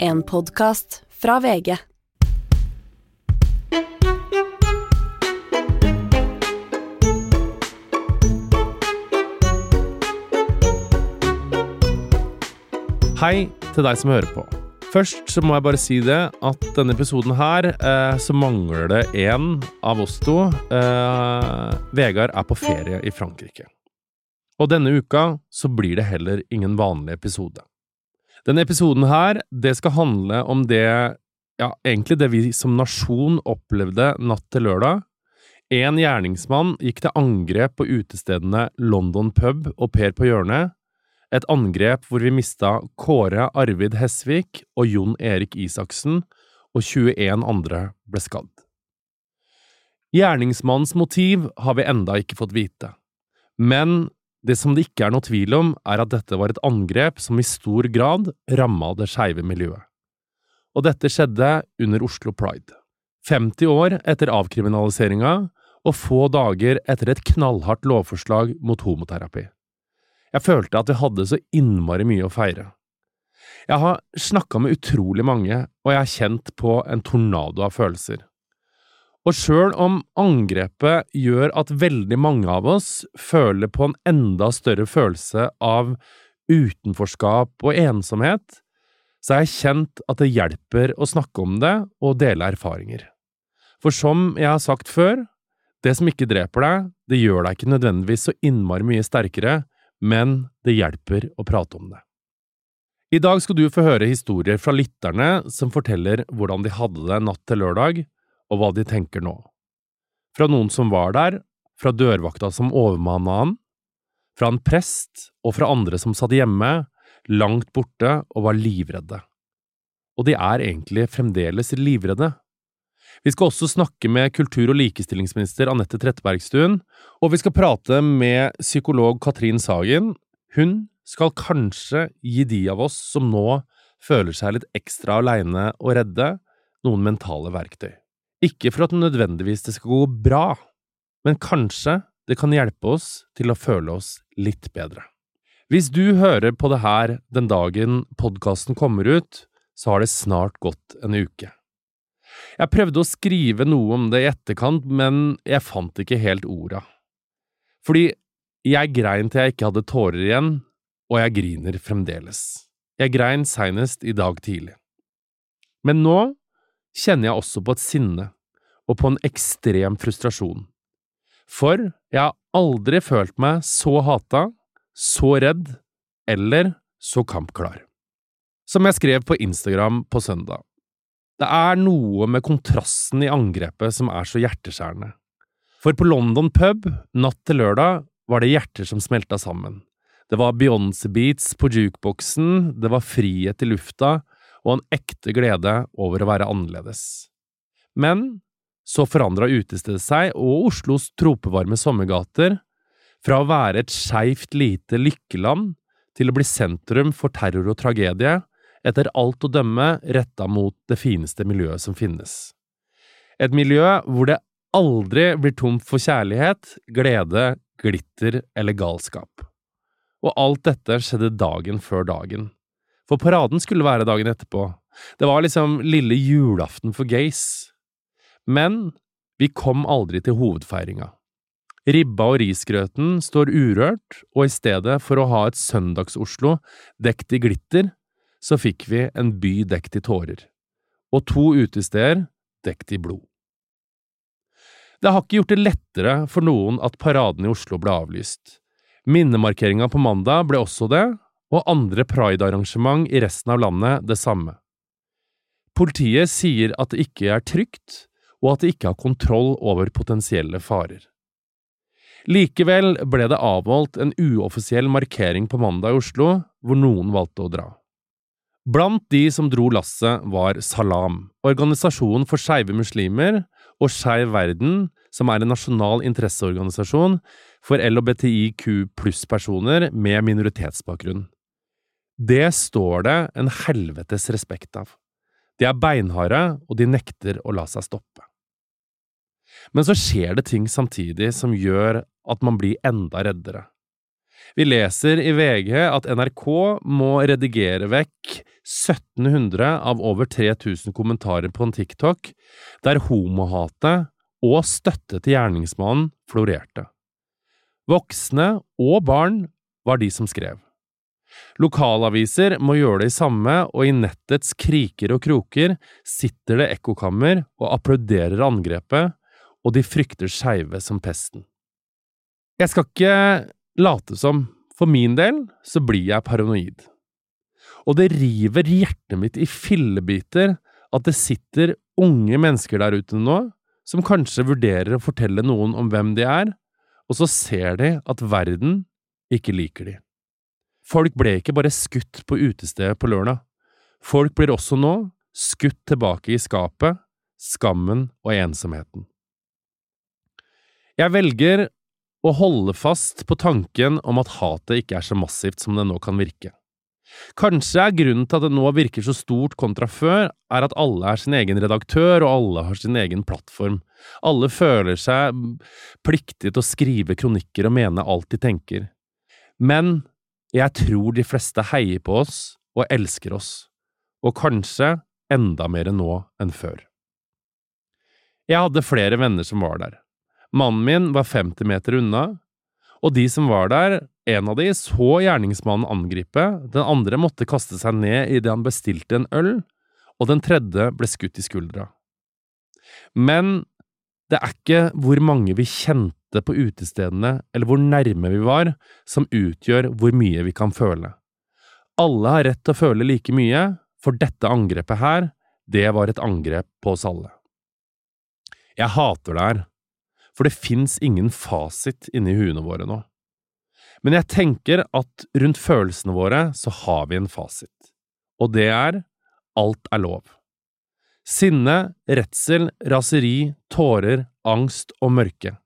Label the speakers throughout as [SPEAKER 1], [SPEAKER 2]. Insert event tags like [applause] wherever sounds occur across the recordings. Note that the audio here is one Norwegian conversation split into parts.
[SPEAKER 1] En podkast fra VG.
[SPEAKER 2] Hei til deg som hører på. Først så må jeg bare si det at denne episoden her, eh, så mangler det én av oss to. Eh, Vegard er på ferie i Frankrike. Og denne uka så blir det heller ingen vanlig episode. Denne episoden her, det skal handle om det, ja, egentlig det vi som nasjon opplevde natt til lørdag. En gjerningsmann gikk til angrep på utestedene London pub og Per på hjørnet, et angrep hvor vi mista Kåre Arvid Hesvik og Jon Erik Isaksen, og 21 andre ble skadd. Gjerningsmannens motiv har vi enda ikke fått vite, men det som det ikke er noe tvil om, er at dette var et angrep som i stor grad ramma det skeive miljøet. Og dette skjedde under Oslo Pride. 50 år etter avkriminaliseringa og få dager etter et knallhardt lovforslag mot homoterapi. Jeg følte at vi hadde så innmari mye å feire. Jeg har snakka med utrolig mange, og jeg har kjent på en tornado av følelser. Og sjøl om angrepet gjør at veldig mange av oss føler på en enda større følelse av utenforskap og ensomhet, så har jeg kjent at det hjelper å snakke om det og dele erfaringer. For som jeg har sagt før, det som ikke dreper deg, det gjør deg ikke nødvendigvis så innmari mye sterkere, men det hjelper å prate om det. I dag skal du få høre historier fra lytterne som forteller hvordan de hadde det natt til lørdag, og hva de tenker nå. Fra noen som var der, fra dørvakta som overmanna han, fra en prest og fra andre som satt hjemme, langt borte og var livredde. Og de er egentlig fremdeles livredde. Vi skal også snakke med kultur- og likestillingsminister Anette Trettebergstuen, og vi skal prate med psykolog Katrin Sagen. Hun skal kanskje gi de av oss som nå føler seg litt ekstra aleine og redde, noen mentale verktøy. Ikke for at nødvendigvis det skal gå bra, men kanskje det kan hjelpe oss til å føle oss litt bedre. Hvis du hører på det her den dagen podkasten kommer ut, så har det snart gått en uke. Jeg prøvde å skrive noe om det i etterkant, men jeg fant ikke helt orda. Fordi jeg grein til jeg ikke hadde tårer igjen, og jeg griner fremdeles. Jeg grein seinest i dag tidlig. Men nå kjenner jeg også på et sinne, og på en ekstrem frustrasjon. For jeg har aldri følt meg så hata, så redd eller så kampklar. Som jeg skrev på Instagram på søndag. Det er noe med kontrasten i angrepet som er så hjerteskjærende. For på London pub, natt til lørdag, var det hjerter som smelta sammen. Det var Beyoncé-beats på jukeboksen, det var frihet i lufta, og en ekte glede over å være annerledes. Men så forandra utestedet seg og Oslos tropevarme sommergater fra å være et skeivt lite lykkeland til å bli sentrum for terror og tragedie, etter alt å dømme retta mot det fineste miljøet som finnes. Et miljø hvor det aldri blir tomt for kjærlighet, glede, glitter eller galskap. Og alt dette skjedde dagen før dagen. For paraden skulle være dagen etterpå. Det var liksom lille julaften for gays. Men vi kom aldri til hovedfeiringa. Ribba og risgrøten står urørt, og i stedet for å ha et Søndags-Oslo dekt i glitter, så fikk vi en by dekt i tårer. Og to utesteder dekt i blod. Det har ikke gjort det lettere for noen at paraden i Oslo ble avlyst. Minnemarkeringa på mandag ble også det, og andre pride-arrangement i resten av landet det samme. Politiet sier at det ikke er trygt, og at de ikke har kontroll over potensielle farer. Likevel ble det avholdt en uoffisiell markering på mandag i Oslo, hvor noen valgte å dra. Blant de som dro lasset, var Salam, organisasjonen for skeive muslimer, og Skeiv Verden, som er en nasjonal interesseorganisasjon for LHBTIQ pluss-personer med minoritetsbakgrunn. Det står det en helvetes respekt av. De er beinharde, og de nekter å la seg stoppe. Men så skjer det ting samtidig som gjør at man blir enda reddere. Vi leser i VG at NRK må redigere vekk 1700 av over 3000 kommentarer på en TikTok der homohatet og støtte til gjerningsmannen florerte. Voksne og barn var de som skrev. Lokalaviser må gjøre det samme, og i nettets kriker og kroker sitter det ekkokammer og applauderer angrepet, og de frykter skeive som pesten. Jeg skal ikke late som, for min del så blir jeg paranoid. Og det river hjertet mitt i fillebiter at det sitter unge mennesker der ute nå som kanskje vurderer å fortelle noen om hvem de er, og så ser de at verden ikke liker de. Folk ble ikke bare skutt på utestedet på lørdag. Folk blir også nå skutt tilbake i skapet, skammen og ensomheten. Jeg velger å holde fast på tanken om at hatet ikke er så massivt som det nå kan virke. Kanskje er grunnen til at det nå virker så stort kontra før, er at alle er sin egen redaktør, og alle har sin egen plattform. Alle føler seg pliktige til å skrive kronikker og mene alt de tenker. Men jeg tror de fleste heier på oss og elsker oss, og kanskje enda mer nå enn før. Jeg hadde flere venner som var der. Mannen min var 50 meter unna, og de som var der, en av de så gjerningsmannen angripe, den andre måtte kaste seg ned idet han bestilte en øl, og den tredje ble skutt i skuldra. Men det er ikke hvor mange vi kjente møtte på utestedene eller hvor nærme vi var, som utgjør hvor mye vi kan føle. Alle har rett til å føle like mye, for dette angrepet her, det var et angrep på oss alle. Jeg hater det her, for det fins ingen fasit inni huene våre nå. Men jeg tenker at rundt følelsene våre så har vi en fasit, og det er alt er lov. Sinne, redsel, raseri, tårer, angst og mørke.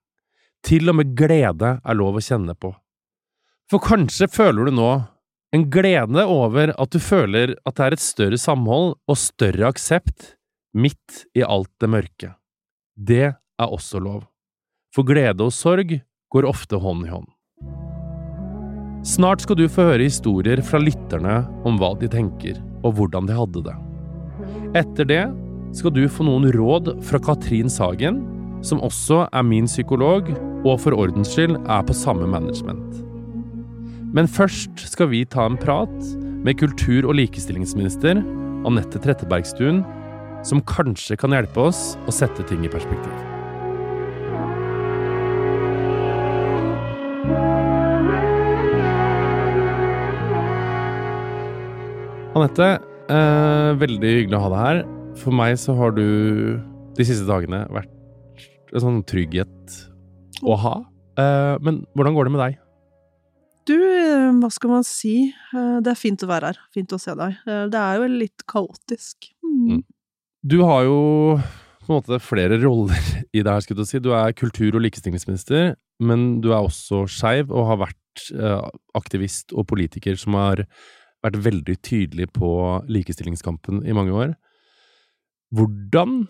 [SPEAKER 2] Til og med glede er lov å kjenne på. For kanskje føler du nå en glede over at du føler at det er et større samhold og større aksept midt i alt det mørke. Det er også lov. For glede og sorg går ofte hånd i hånd. Snart skal du få høre historier fra lytterne om hva de tenker, og hvordan de hadde det. Etter det skal du få noen råd fra Katrin Sagen, som også er min psykolog og for ordens skyld er på samme management. Men først skal vi ta en prat med kultur- og likestillingsminister Anette Trettebergstuen, som kanskje kan hjelpe oss å sette ting i perspektiv. Anette, eh, veldig hyggelig å ha deg her. For meg så har du de siste dagene vært en sånn trygghet å ha. Uh, men hvordan går det med deg?
[SPEAKER 3] Du, eh, hva skal man si? Uh, det er fint å være her. Fint å se deg. Det er jo litt kaotisk. Mm.
[SPEAKER 2] Mm. Du har jo på en måte flere [laughs] roller i det her, skulle du si. Du er kultur- og likestillingsminister, men du er også skeiv og har vært aktivist og politiker som har vært veldig tydelig på likestillingskampen i mange år. Hvordan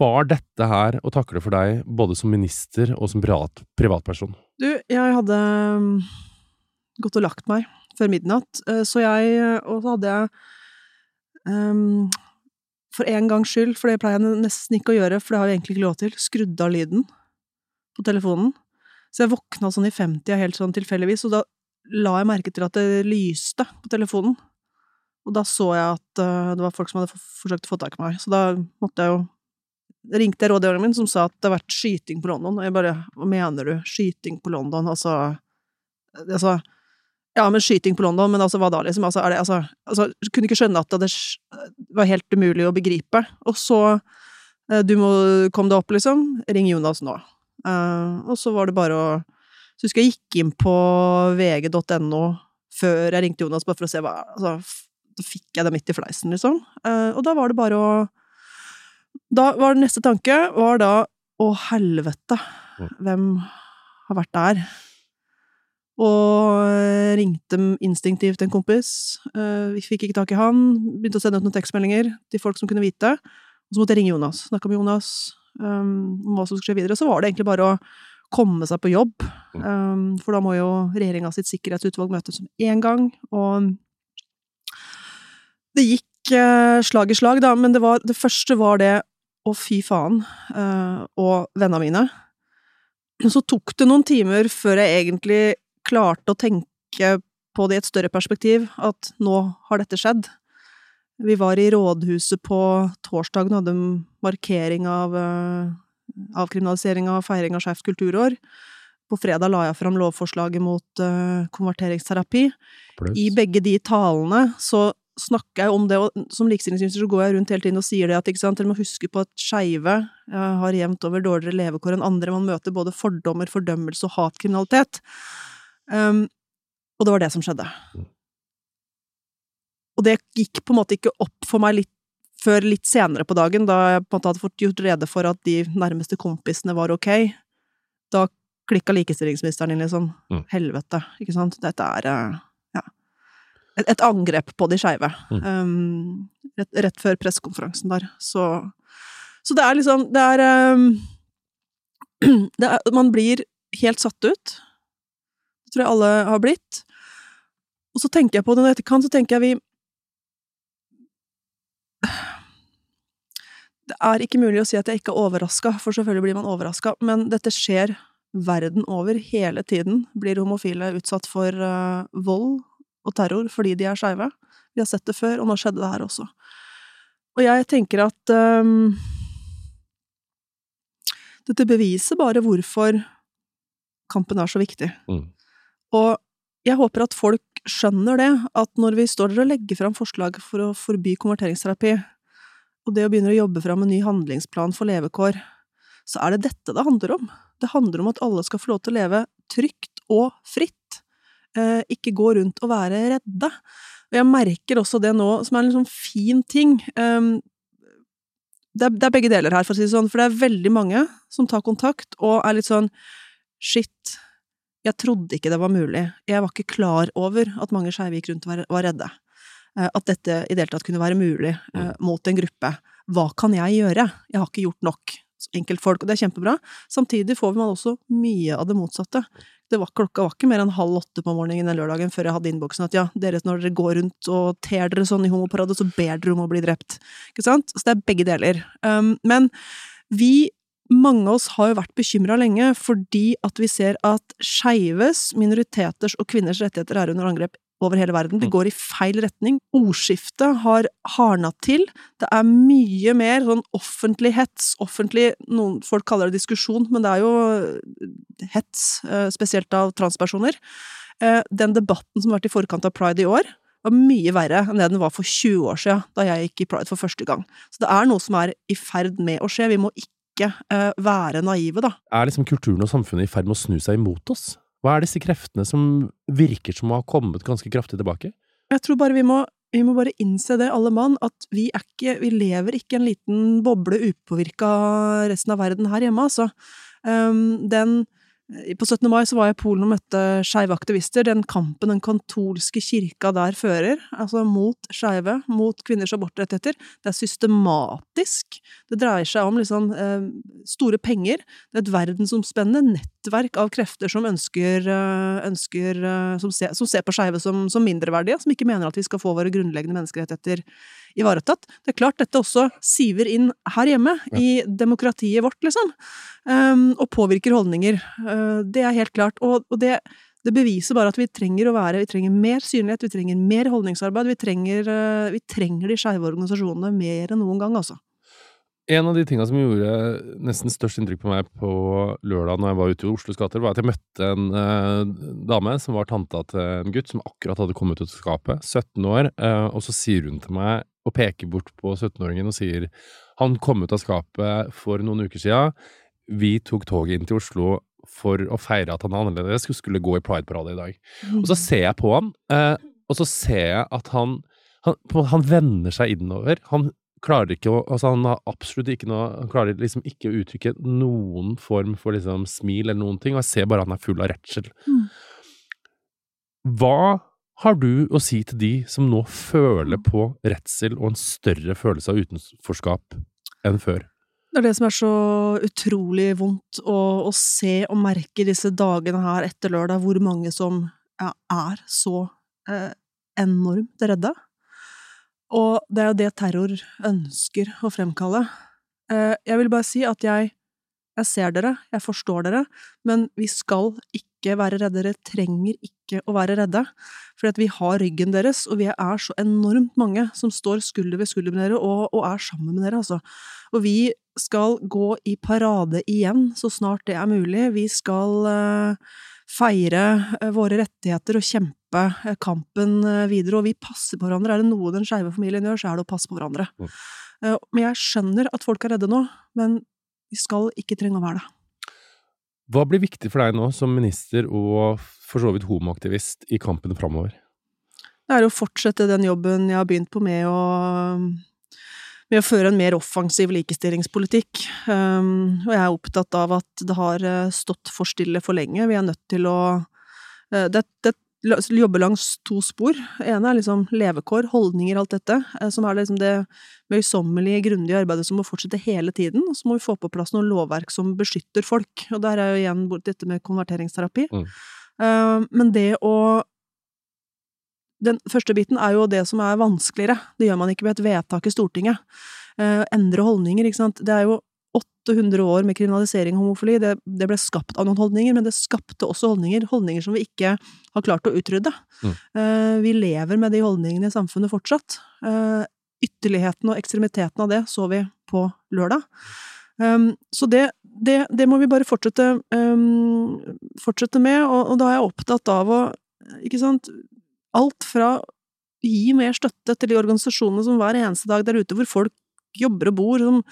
[SPEAKER 2] var dette her å takle for deg, både som minister og som privat, privatperson?
[SPEAKER 3] Du, jeg hadde um, gått og lagt meg før midnatt, eh, så jeg Og så hadde jeg um, for en gangs skyld, for det pleier jeg nesten ikke å gjøre, for det har jeg egentlig ikke lov til, skrudd av lyden på telefonen. Så jeg våkna sånn i 50 helt sånn tilfeldigvis, og da la jeg merke til at det lyste på telefonen. Og da så jeg at uh, det var folk som hadde forsøkt å få tak i meg, så da måtte jeg jo ringte jeg rådgiveren min, som sa at det har vært skyting på London. Og jeg bare Hva mener du? Skyting på London? Altså Altså Ja, men skyting på London, men altså, hva da, liksom? Altså, det Altså, altså Kunne ikke skjønne at det var helt umulig å begripe. Og så eh, Du må komme deg opp, liksom. Ring Jonas nå. Uh, og så var det bare å Så husker jeg gikk inn på vg.no før jeg ringte Jonas, bare for å se hva Altså, da fikk jeg det midt i fleisen, liksom. Uh, og da var det bare å da var det neste tanke var da å helvete, hvem har vært der? Og ringte instinktivt en kompis. Eh, vi fikk ikke tak i han. Begynte å sende ut noen tekstmeldinger til folk som kunne vite. Og så måtte jeg ringe Jonas. Snakke med Jonas um, om hva som skulle skje videre. Så var det egentlig bare å komme seg på jobb. Um, for da må jo regjeringa sitt sikkerhetsutvalg møtes som én gang. Og Det gikk eh, slag i slag, da, men det, var, det første var det å fy faen, eh, og vennene mine. Så tok det noen timer før jeg egentlig klarte å tenke på det i et større perspektiv, at nå har dette skjedd. Vi var i rådhuset på torsdagen og hadde en markering av uh, avkriminalisering av feiring av skeivt kulturår. På fredag la jeg fram lovforslaget mot konverteringsterapi.
[SPEAKER 2] Plus.
[SPEAKER 3] I begge de talene så snakker jeg om det, og som likestillingsminister så går jeg rundt hele tiden og sier det at ikke sant, dere må huske på at skeive har jevnt over dårligere levekår enn andre. Man møter både fordommer, fordømmelse og hatkriminalitet. Um, og det var det som skjedde.
[SPEAKER 2] Mm.
[SPEAKER 3] Og det gikk på en måte ikke opp for meg litt før litt senere på dagen, da jeg på en måte hadde fått gjort rede for at de nærmeste kompisene var ok. Da klikka likestillingsministeren inn, liksom.
[SPEAKER 2] Mm.
[SPEAKER 3] Helvete, ikke sant. Dette er eh, et, angrep på de skeive.
[SPEAKER 2] Mm.
[SPEAKER 3] Um, rett, rett før pressekonferansen der. Så, så det er liksom Det er, um, [clears throat] det er Man blir helt satt ut. Det tror jeg alle har blitt. Og så tenker jeg på det når etterkant, så tenker jeg vi Det er ikke mulig å si at jeg ikke er overraska, for selvfølgelig blir man overraska, men dette skjer verden over hele tiden. Blir homofile utsatt for uh, vold og terror fordi de er skeive? Vi har sett det før, og nå skjedde det her også. Og jeg tenker at um, Dette beviser bare hvorfor kampen er så viktig.
[SPEAKER 2] Mm.
[SPEAKER 3] Og jeg håper at folk skjønner det, at når vi står der og legger fram forslag for å forby konverteringsterapi, og det å begynne å jobbe fram en ny handlingsplan for levekår, så er det dette det handler om. Det handler om at alle skal få lov til å leve trygt og fritt, ikke gå rundt og være redde. Og jeg merker også det nå, som er en liksom fin ting. Um, det, er, det er begge deler her, for å si det sånn, for det er veldig mange som tar kontakt og er litt sånn Shit, jeg trodde ikke det var mulig. Jeg var ikke klar over at mange skeive gikk rundt og var, var redde. Eh, At dette i det hele tatt kunne være mulig mm. mot en gruppe. Hva kan jeg gjøre? Jeg har ikke gjort nok. Enkeltfolk, og det er kjempebra. Samtidig får man også mye av det motsatte. Det var, klokka var ikke mer enn halv åtte på morgenen den lørdagen før jeg hadde innboksen at ja, dere når dere går rundt og ter dere sånn i homoparade, så ber dere om å bli drept. Ikke sant? Så det er begge deler. Um, men vi mange av oss har jo vært bekymra lenge fordi at vi ser at skeives, minoriteters og kvinners rettigheter er under angrep over hele verden. Det
[SPEAKER 2] Mm.
[SPEAKER 3] går i feil retning. Ordskiftet har hardna til. Det er mye mer sånn offentlig hets, offentlig Noen folk kaller det diskusjon, men det er jo eh, hets, eh, spesielt av transpersoner. Eh, Den debatten som har vært i forkant av pride i år, var mye verre enn det den var for 20 år siden, da jeg gikk i pride for første gang. Så det er noe som er i ferd med å skje. Vi må ikke være naive, da.
[SPEAKER 2] Er liksom kulturen og samfunnet i ferd med å snu seg imot oss? Hva er disse kreftene som virker som å ha kommet ganske kraftig tilbake?
[SPEAKER 3] Jeg tror bare vi må, vi må bare innse det, alle mann, at vi ikke Vi lever ikke en liten boble upåvirka resten av verden her hjemme, altså. Um, den På 17. mai så var jeg i Polen og møtte skeive aktivister. Den kampen den kantolske kirka der fører, altså mot skeive, mot kvinners abortrettigheter, det er systematisk. Det dreier seg om liksom eh, store penger. Det er et verdensomspennende nettverk av krefter som ønsker, eh, ønsker eh, som, ser, som ser på skeive som, som mindreverdige, som ikke mener at vi skal få våre grunnleggende menneskerettigheter ivaretatt. Det er klart dette også siver inn her hjemme,
[SPEAKER 2] Ja.
[SPEAKER 3] i demokratiet vårt, liksom, um, og påvirker holdninger. Uh, det er helt klart. Og, og det, det beviser bare at vi trenger å være Vi trenger mer synlighet, vi trenger mer holdningsarbeid, vi trenger, uh, vi trenger de skeive organisasjonene mer enn noen gang, altså.
[SPEAKER 2] En av de tinga som gjorde nesten størst inntrykk på meg på lørdag når jeg var ute i Oslos gater, var at jeg møtte en eh, dame som var tanta til en gutt som akkurat hadde kommet ut av skapet, 17 år, eh, og så sier hun til meg og peker bort på 17-åringen og sier han kom ut av skapet for noen uker sia, vi tok toget inn til Oslo for å feire at han er annerledes, skulle gå i Pride-parade i dag. Og så ser jeg på han, eh, og så ser jeg at han han, han vender seg innover. Han klarer ikke å Altså, han har absolutt ikke noe Han klarer liksom ikke å uttrykke noen form for liksom smil eller noen ting, og jeg ser bare han er full av redsel.
[SPEAKER 3] Mm.
[SPEAKER 2] Hva har du å si til de som nå føler på redsel og en større følelse av utenforskap enn før?
[SPEAKER 3] Det er det som er så utrolig vondt å, å se og merke disse dagene her etter lørdag, hvor mange som ja, er så eh, enormt redde. Og det er jo det terror ønsker å fremkalle. Eh, jeg vil bare si at jeg, jeg ser dere, jeg forstår dere, men vi skal ikke være redde. Dere trenger ikke å være redde, for vi har ryggen deres, og vi er så enormt mange som står skulder ved skulder med dere og, og er sammen med dere, altså. Og vi skal gå i parade igjen så snart det er mulig. Vi skal uh, feire uh, våre rettigheter og kjempe uh, kampen videre, og vi passer på hverandre. Er det noe den skeive familien gjør, så er det å passe på hverandre. Men jeg skjønner at folk er redde nå, men vi skal ikke trenge å være det.
[SPEAKER 2] Hva blir viktig for deg nå som minister og for så vidt homoaktivist i kampen framover?
[SPEAKER 3] Det er å fortsette den jobben jeg har begynt på med å med å føre en mer offensiv likestillingspolitikk. Um, og jeg er opptatt av at det har eh, stått for stille for lenge. Vi er nødt til å uh, det, det jobber langs to spor. Ene er liksom levekår, holdninger, alt dette, uh, som er liksom det møysommelige, grundige arbeidet som må fortsette hele tiden. Og så må vi få på plass noe lovverk som beskytter folk. Og der er jo igjen dette med konverteringsterapi. Mm. Uh, men det å den første biten er jo det som er vanskeligere. Det gjør man ikke ved et vedtak i Stortinget. Eh, endre holdninger, ikke sant. Det er jo 800 år med kriminalisering av homofili. Det, det, ble skapt av noen holdninger, men det skapte også holdninger. Holdninger som vi ikke har klart å utrydde. Mm. Uh, vi lever med de holdningene i samfunnet fortsatt. Uh, ytterligheten og ekstremiteten av det så vi på lørdag. Um, så det, det, det, må vi bare fortsette, um, fortsette med, og, og da er jeg opptatt av å ikke sant, Alt fra gi mer støtte til de organisasjonene som hver eneste dag der ute hvor folk jobber og bor, som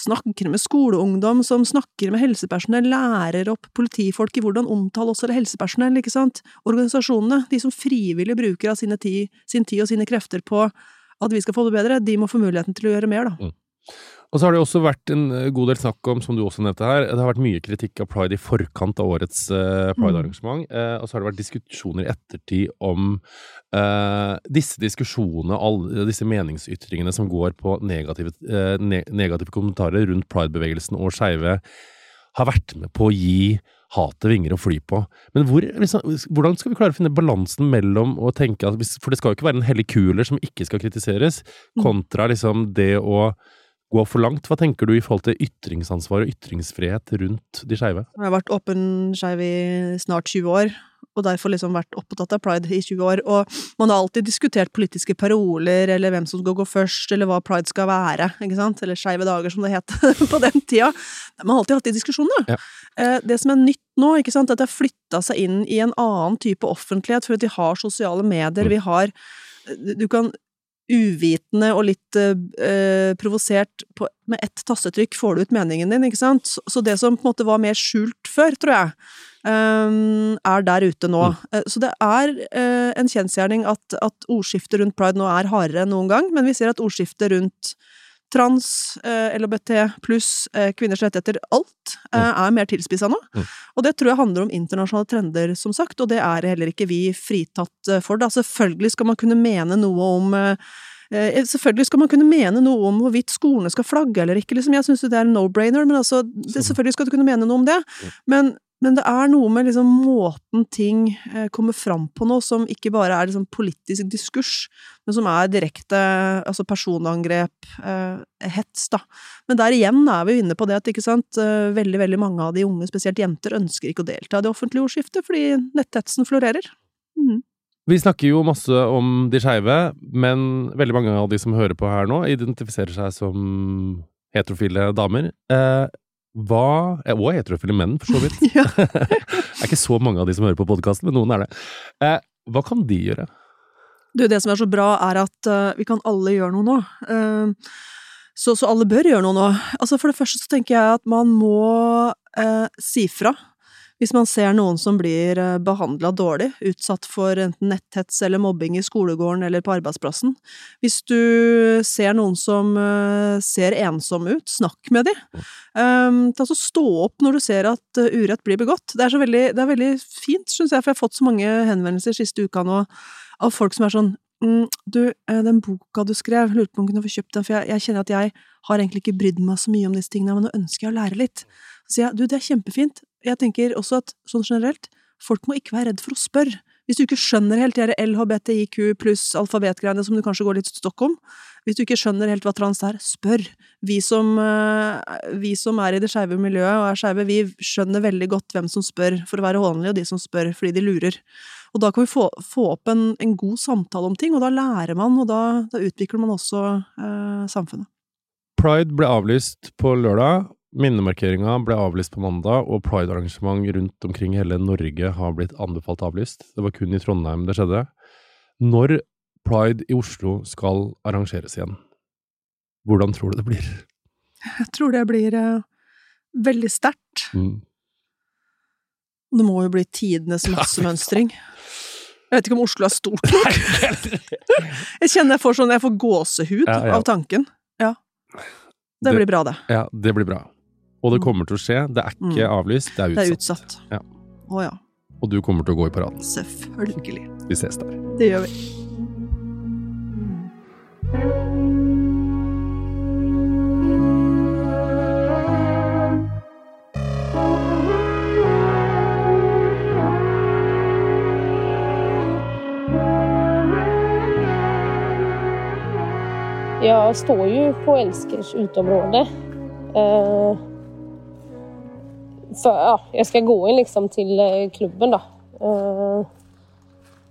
[SPEAKER 3] snakker med skoleungdom, som snakker med helsepersonell, lærer opp politifolk i hvordan omtale oss eller helsepersonell, ikke sant? Organisasjonene, de som frivillig bruker av tid, sin tid og sine krefter på at vi skal få det bedre, de må få muligheten til å gjøre mer, da. Mm.
[SPEAKER 2] Og så har det også vært en eh, god del snakk om, som du også nevnte her, det har vært mye kritikk av pride i forkant av årets uh, pride-arrangement. Mm. Uh, og så har det vært diskusjoner i ettertid om uh, disse diskusjonene, alle disse meningsytringene som går på negative, ne negative kommentarer rundt pride-bevegelsen og skeive, har vært med på å gi hatet vinger å fly på. Men hvor, liksom, hvordan skal vi klare å finne balansen mellom å tenke at For det skal jo ikke være en hellig kuler som ikke skal kritiseres, mm. kontra liksom det å gå for langt. Hva tenker du i forhold til ytringsansvar og ytringsfrihet rundt de skeive?
[SPEAKER 3] Jeg har vært åpen skeiv i snart 20 år, og derfor liksom vært opptatt av pride i 20 år. Og man har alltid diskutert politiske paroler, eller hvem som skal gå først, eller hva pride skal være, ikke sant? Eller Skeive dager, som det het [laughs] på den tida. Man har alltid hatt de diskusjonene. Ja. Eh, det som er nytt nå, ikke sant, at det har flytta seg inn i en annen type offentlighet, for at vi har sosiale medier, mm. vi har du kan uvitende og litt eh, provosert på, med ett tassetrykk får du ut meningen din, ikke sant? Så, det som på en måte var mer skjult før, tror jeg, um, er der ute nå. Mm. Uh, så det er eh, en kjensgjerning at, at ordskiftet rundt pride nå er hardere enn noen gang, men vi ser at ordskiftet rundt trans, eh, LHBT pluss eh, kvinners rettigheter, alt, eh, mm. er mer tilspissa nå. Mm. Og det tror jeg handler om internasjonale trender, som sagt, og det er heller ikke vi fritatt for. Da. Selvfølgelig skal man kunne mene noe om Selvfølgelig skal man kunne mene noe om hvorvidt skolene skal flagge eller ikke, liksom. Jeg syns det er en no-brainer, men altså, det, selvfølgelig skal du kunne mene noe om det. Men men det er noe med liksom måten ting eh, kommer fram på nå, som ikke bare er liksom politisk diskurs, men som er direkte altså personangrep, eh, hets, da. Men der igjen er vi inne på det at ikke sant, eh, veldig, veldig mange av de unge, spesielt jenter, ønsker ikke å delta i det offentlige ordskiftet fordi netthetsen florerer. Mm.
[SPEAKER 2] Vi snakker jo masse om de skeive, men veldig mange av de som hører på her nå, identifiserer seg som heterofile damer. Eh, hva Og heterofile menn, for så vidt. [laughs] [laughs] det er ikke så mange av de som hører på podkasten, men noen er det. Eh, hva kan de gjøre?
[SPEAKER 3] Du, det som er så bra, er at uh, vi kan alle gjøre noe nå. Uh, så, så, alle bør gjøre noe nå. Altså, for det første så tenker jeg at man må uh, si fra hvis man ser noen som blir eh, behandla dårlig, utsatt for enten netthets eller mobbing i skolegården eller på arbeidsplassen. Hvis du ser noen som eh, ser ensomme ut, snakk med dem. Um, altså stå opp når du ser at eh, urett blir begått. Det er, veldig, det er veldig fint, syns jeg, for jeg har fått så mange henvendelser siste uka nå av folk som er sånn mm, du, den boka du skrev, lurte på om du kunne få kjøpt den, for jeg, jeg, kjenner at jeg har egentlig ikke brydd meg så mye om disse tingene, men nå ønsker jeg å lære litt. Så sier jeg, du, det er kjempefint, jeg tenker også at sånn generelt, folk må ikke være redd for å spørre. Hvis du ikke skjønner helt de LHBTIQ pluss alfabetgreiene som du kanskje går litt stokk om, hvis du ikke skjønner helt hva trans er, spør. Vi som, eh, vi som er i det skeive miljøet og er skeive, vi skjønner veldig godt hvem som spør for å være hånlige, og de som spør fordi de lurer. Og da kan vi få, få opp en, en, god samtale om ting, og da lærer man, og da, da utvikler man også eh, samfunnet.
[SPEAKER 2] Pride ble avlyst på lørdag. Minnemarkeringa ble avlyst på mandag, og pride-arrangement rundt omkring hele Norge har blitt anbefalt avlyst. Det var kun i Trondheim det skjedde. Når pride i Oslo skal arrangeres igjen, hvordan tror du det blir?
[SPEAKER 3] Jeg tror det blir uh, veldig sterkt. Mm. Det må jo bli tidenes [laughs] massemønstring. Jeg vet ikke om Oslo er stort [laughs] nok. jeg kjenner jeg får sånn, jeg får gåsehud ja, ja. av tanken. Ja. Det, det blir bra, det.
[SPEAKER 2] Ja, det blir bra. Og det mm. kommer til å skje. Det er ikke mm. avlyst, det er utsatt.
[SPEAKER 3] Det er utsatt.
[SPEAKER 2] Ja.
[SPEAKER 3] Å ja.
[SPEAKER 2] Og du kommer til å gå i paraden.
[SPEAKER 3] Selvfølgelig.
[SPEAKER 2] Vi ses der.
[SPEAKER 3] Det gjør vi.
[SPEAKER 4] Jag står ju på Elskers utområde. Eh, för, ja, jag ska gå in liksom till eh, klubben. Då. Eh,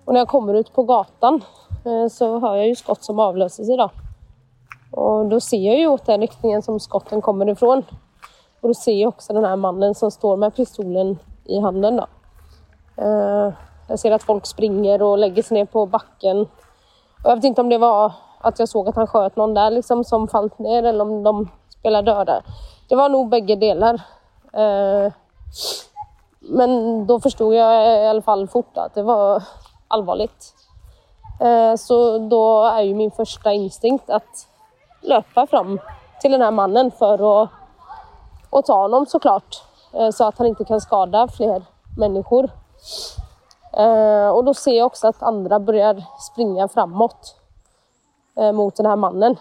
[SPEAKER 4] och när jag kommer ut på gatan eh, så hör jag ju skott som avlöses idag. Och då ser jag ju åt den riktningen som skotten kommer ifrån. Och då ser jag också den här mannen som står med pistolen i handen. Då. Jag ser att folk springer och lägger sig ner på backen. Och jag vet inte om det var att jag såg att han sköt någon där liksom som fallit ner eller om de spelar döda. Det var nog bägge delar. Eh, men da forsto jeg i alle fall fort at det var allvarligt. Eh, så da er jo min første instinkt å løpe fram til den här mannen for å, å ta ham, så klart. så at han ikke kan skada flere människor. Og da ser jeg også at andre börjar å framåt. framover mot den här mannen.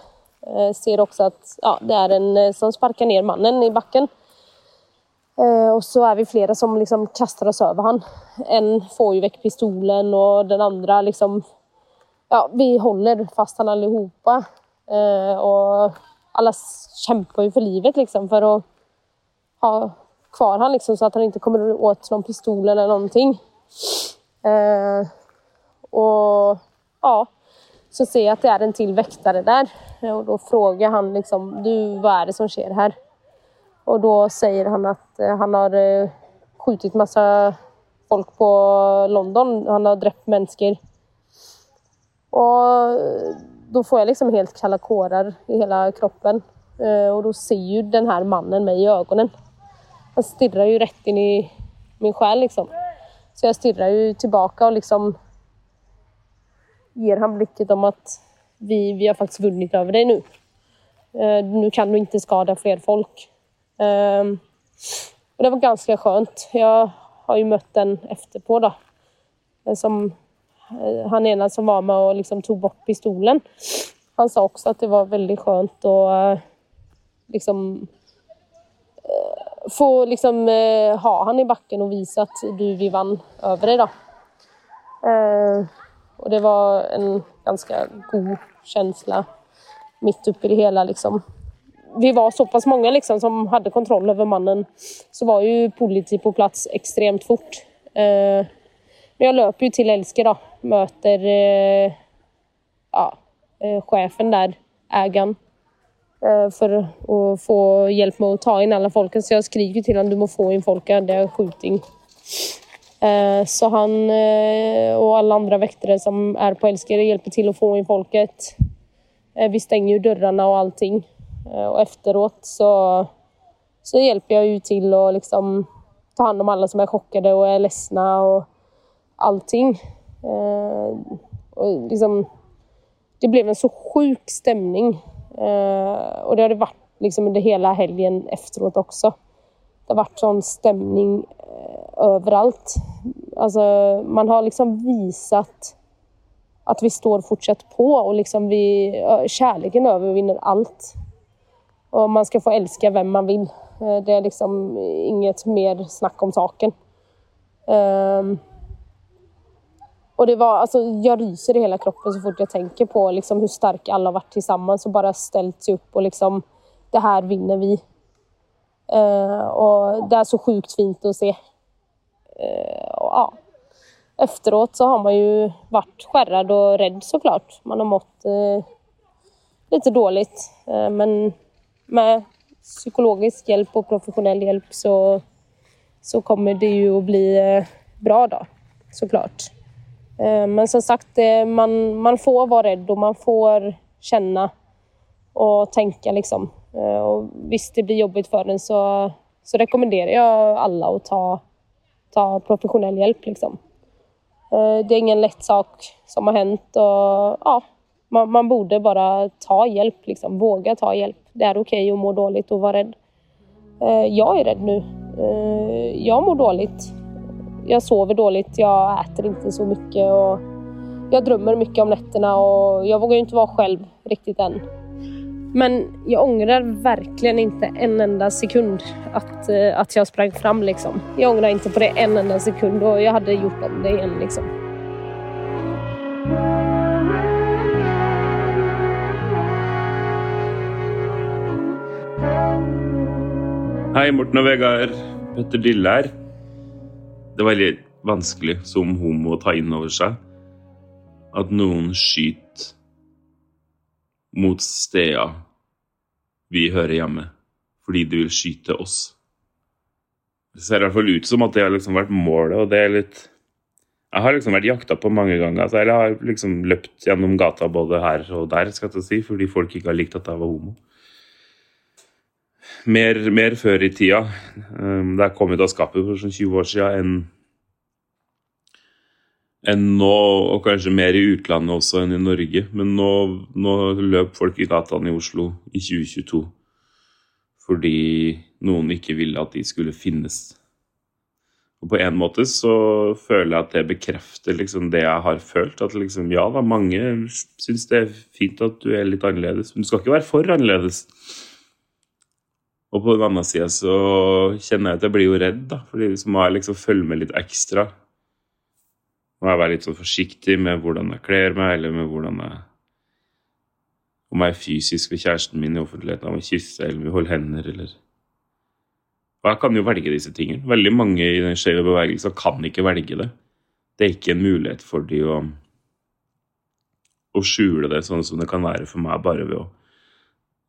[SPEAKER 4] Eh, ser også at ja, det er en eh, som sparker ned mannen i backen. Och så er vi flere som liksom kaster oss over han. En får jo vekk pistolen og den andre liksom... Ja, vi håller fast han allihopa. Og alle kjemper jo for livet liksom for å ha kvar han liksom så at han ikke kommer åt noen pistol eller noen ting. og ja, så ser jeg at det er en til väktare der, og da spør han liksom, du hva er det som sker här? Och då säger han att eh, han har eh, skjutit massa folk på London. Han har drept mennesker. Og da får jeg liksom helt kalla kårer i hele kroppen. Og da ser jo den här mannen meg i øynene. Han stirrer jo rett inn i min sjel, liksom. Så jeg stirrer jo tilbake og liksom gir han blikket om at vi, vi har faktisk vunnit over deg. Nå nu kan du ikke skada flere folk. Uh, och det var ganska skönt. Jag har ju mött den efterpå då. Eh, som, uh, han ena som var med och liksom tog bort pistolen. Han sa också att det var väldigt skönt att liksom få liksom, ha han i backen och visa att du, vi vann över dig. Då. Och det var en ganska god känsla mitt uppe i det hela. Liksom. Vi var såpass mange liksom, som hade kontroll över mannen så var ju politi på plats extremt fort. Eh, men jag löper ju till Elske då, möter eh, ja, eh, chefen där, ägaren för att få hjälp med att ta in alla folken. Så jag skriker till honom, du måste få in folket, det är skjuting. Så han og och alla andra väktare som är på Älskare hjälper till att få in folket. Vi stänger ju dörrarna och allting. Och efteråt så, så hjälper jag ju till å liksom ta hand om alla som är chockade och är ledsna och allting. Och liksom, det blev en så sjuk stämning. Och det har det varit liksom under hela helgen efteråt också. Det har varit sån stämning överallt. Alltså, man har liksom visat at vi står fortsatt på og liksom vi, Kjærligheten overvinner allt. Och man ska få älska vem man vill. Eh, det är liksom inget mer snack om saken. Um, och det var, alltså, jag ryser i hela kroppen så fort jag tänker på liksom, hur starka alla har varit tillsammans och bara ställt sig upp och liksom, det här vinner vi. Uh, och det är så sjukt fint att se. Uh, och, ja. Efteråt så har man ju varit skärrad och rädd såklart. Man har mått uh, lite dåligt. men med psykologisk hjelp og professionell hjelp så, så kommer det jo å bli bra da. Så klart. men som sagt, man, man får være redd, og man får kjenne og tenke, liksom. Og hvis det blir jobbigt for en så, så rekommenderer jeg alle å ta, ta professionell hjelp, liksom. Eh, det er ingen lett sak som har hendt, og ja, man, man borde bare ta hjelp, liksom. Våga ta hjälp. Det okej okay att må dåligt och vara rädd. Jag är rädd nu. Jag mår dåligt jag sover dåligt, jag äter inte så mycket och jag drömmer mycket om nätterna och jag vågar inte vara själv riktigt. Men jag ångrar verkligen inte en enda sekund att, eh, att jag sprang fram. Liksom. Jag ångrar inte på det en enda sekund och jag hade gjort om det igen. Liksom.
[SPEAKER 5] Hei, Morten og Vegard. Petter Dille her. Det er veldig vanskelig som homo å ta inn over seg at noen skyter mot steder vi hører hjemme, fordi de vil skyte oss. Det ser i hvert fall ut som at det har liksom vært målet, og det er litt Jeg har liksom vært jakta på mange ganger. Altså, jeg har liksom løpt gjennom gata både her og der, skal jeg si, fordi folk ikke har likt at jeg var homo. Mer, mer før i tida, Det er kommet av skapet for sånn 20 år siden, enn enn nå, og kanskje mer i utlandet også enn i Norge. Men nå, nå løp folk i gatene i Oslo i 2022 fordi noen ikke ville at de skulle finnes. Og på en måte så føler jeg at det bekrefter liksom det jeg har følt. At liksom, ja da, mange syns det er fint at du er litt annerledes, men du skal ikke være for annerledes. Og på den andre sida så kjenner jeg at jeg blir jo redd, da, fordi så må jeg liksom følge med litt ekstra må jeg være litt sånn forsiktig med hvordan jeg kler meg, eller med hvordan jeg Om jeg er fysisk ved kjæresten min i offentligheten, om jeg kysser eller om holde hender, eller Og jeg kan jo velge disse tingene. Veldig mange i den skjeve bevegelsen kan ikke velge det. Det er ikke en mulighet for de å, å skjule det sånn som det kan være for meg, bare ved å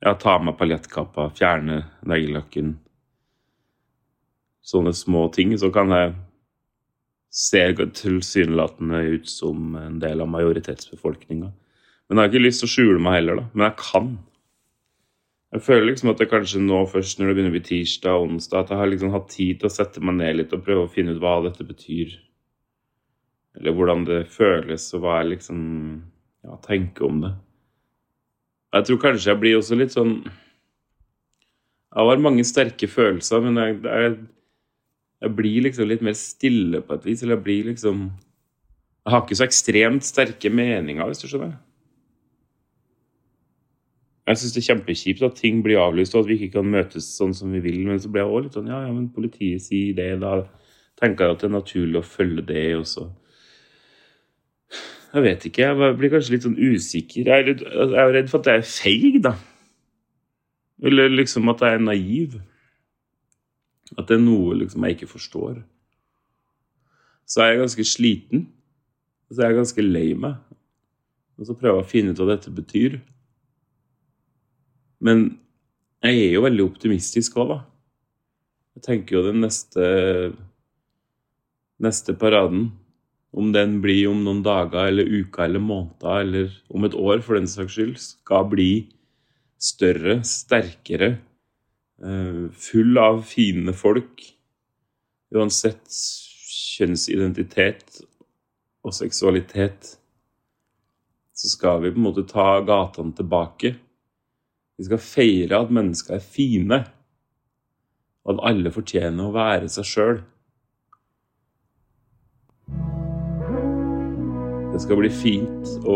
[SPEAKER 5] ja, ta meg paljettkappa, fjerne neglelakken Sånne små ting. Så kan jeg se tilsynelatende ut som en del av majoritetsbefolkninga. Men jeg har ikke lyst til å skjule meg heller, da. Men jeg kan. Jeg føler liksom at det kanskje nå først når det begynner å bli tirsdag og onsdag, at jeg har liksom hatt tid til å sette meg ned litt og prøve å finne ut hva dette betyr. Eller hvordan det føles, og hva jeg liksom ja, tenker om det. Jeg tror kanskje jeg blir også litt sånn Jeg har mange sterke følelser, men jeg, jeg jeg blir liksom litt mer stille på et vis. Eller jeg blir liksom Jeg har ikke så ekstremt sterke meninger, hvis du skjønner. Jeg syns det er kjempekjipt at ting blir avlyst, og at vi ikke kan møtes sånn som vi vil. Men så blir jeg også litt sånn Ja, ja, men politiet sier det. Da tenker jeg at det er naturlig å følge det, og så Jeg vet ikke. Jeg blir kanskje litt sånn usikker. Jeg er, litt, jeg er redd for at jeg er feig, da. Eller liksom at jeg er naiv. At det er noe liksom jeg ikke forstår. Så er jeg ganske sliten. Og så er jeg ganske lei meg. Og så prøver jeg å finne ut hva dette betyr. Men jeg er jo veldig optimistisk òg, da. Jeg tenker jo den neste neste paraden, om den blir om noen dager eller uker eller måneder eller om et år for den saks skyld, skal bli større, sterkere, Eh, full av fine folk. Uansett kjønnsidentitet og seksualitet, så skal vi på en måte ta gatene tilbake. Vi skal feire at mennesker er fine, og at alle fortjener å være seg sjøl. Det skal bli fint å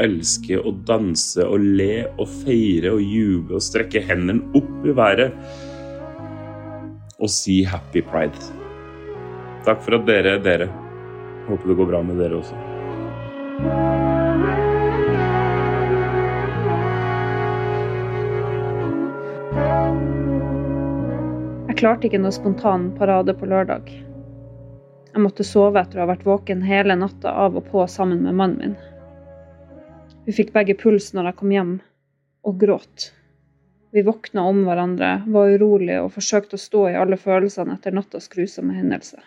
[SPEAKER 5] elske og danse og le og feire og juble og strekke hendene opp i været og si happy pride. Takk for at dere er dere. Håper det går bra med dere også.
[SPEAKER 6] Jeg klarte ikke noe spontan parade på lørdag. Jeg måtte sove etter å ha vært våken hele natta av og på sammen med mannen min. Vi fikk begge puls når jeg kom hjem, og gråt. Vi våkna om hverandre, var urolige og forsøkte å stå i alle følelsene etter nattas grusomme hendelse.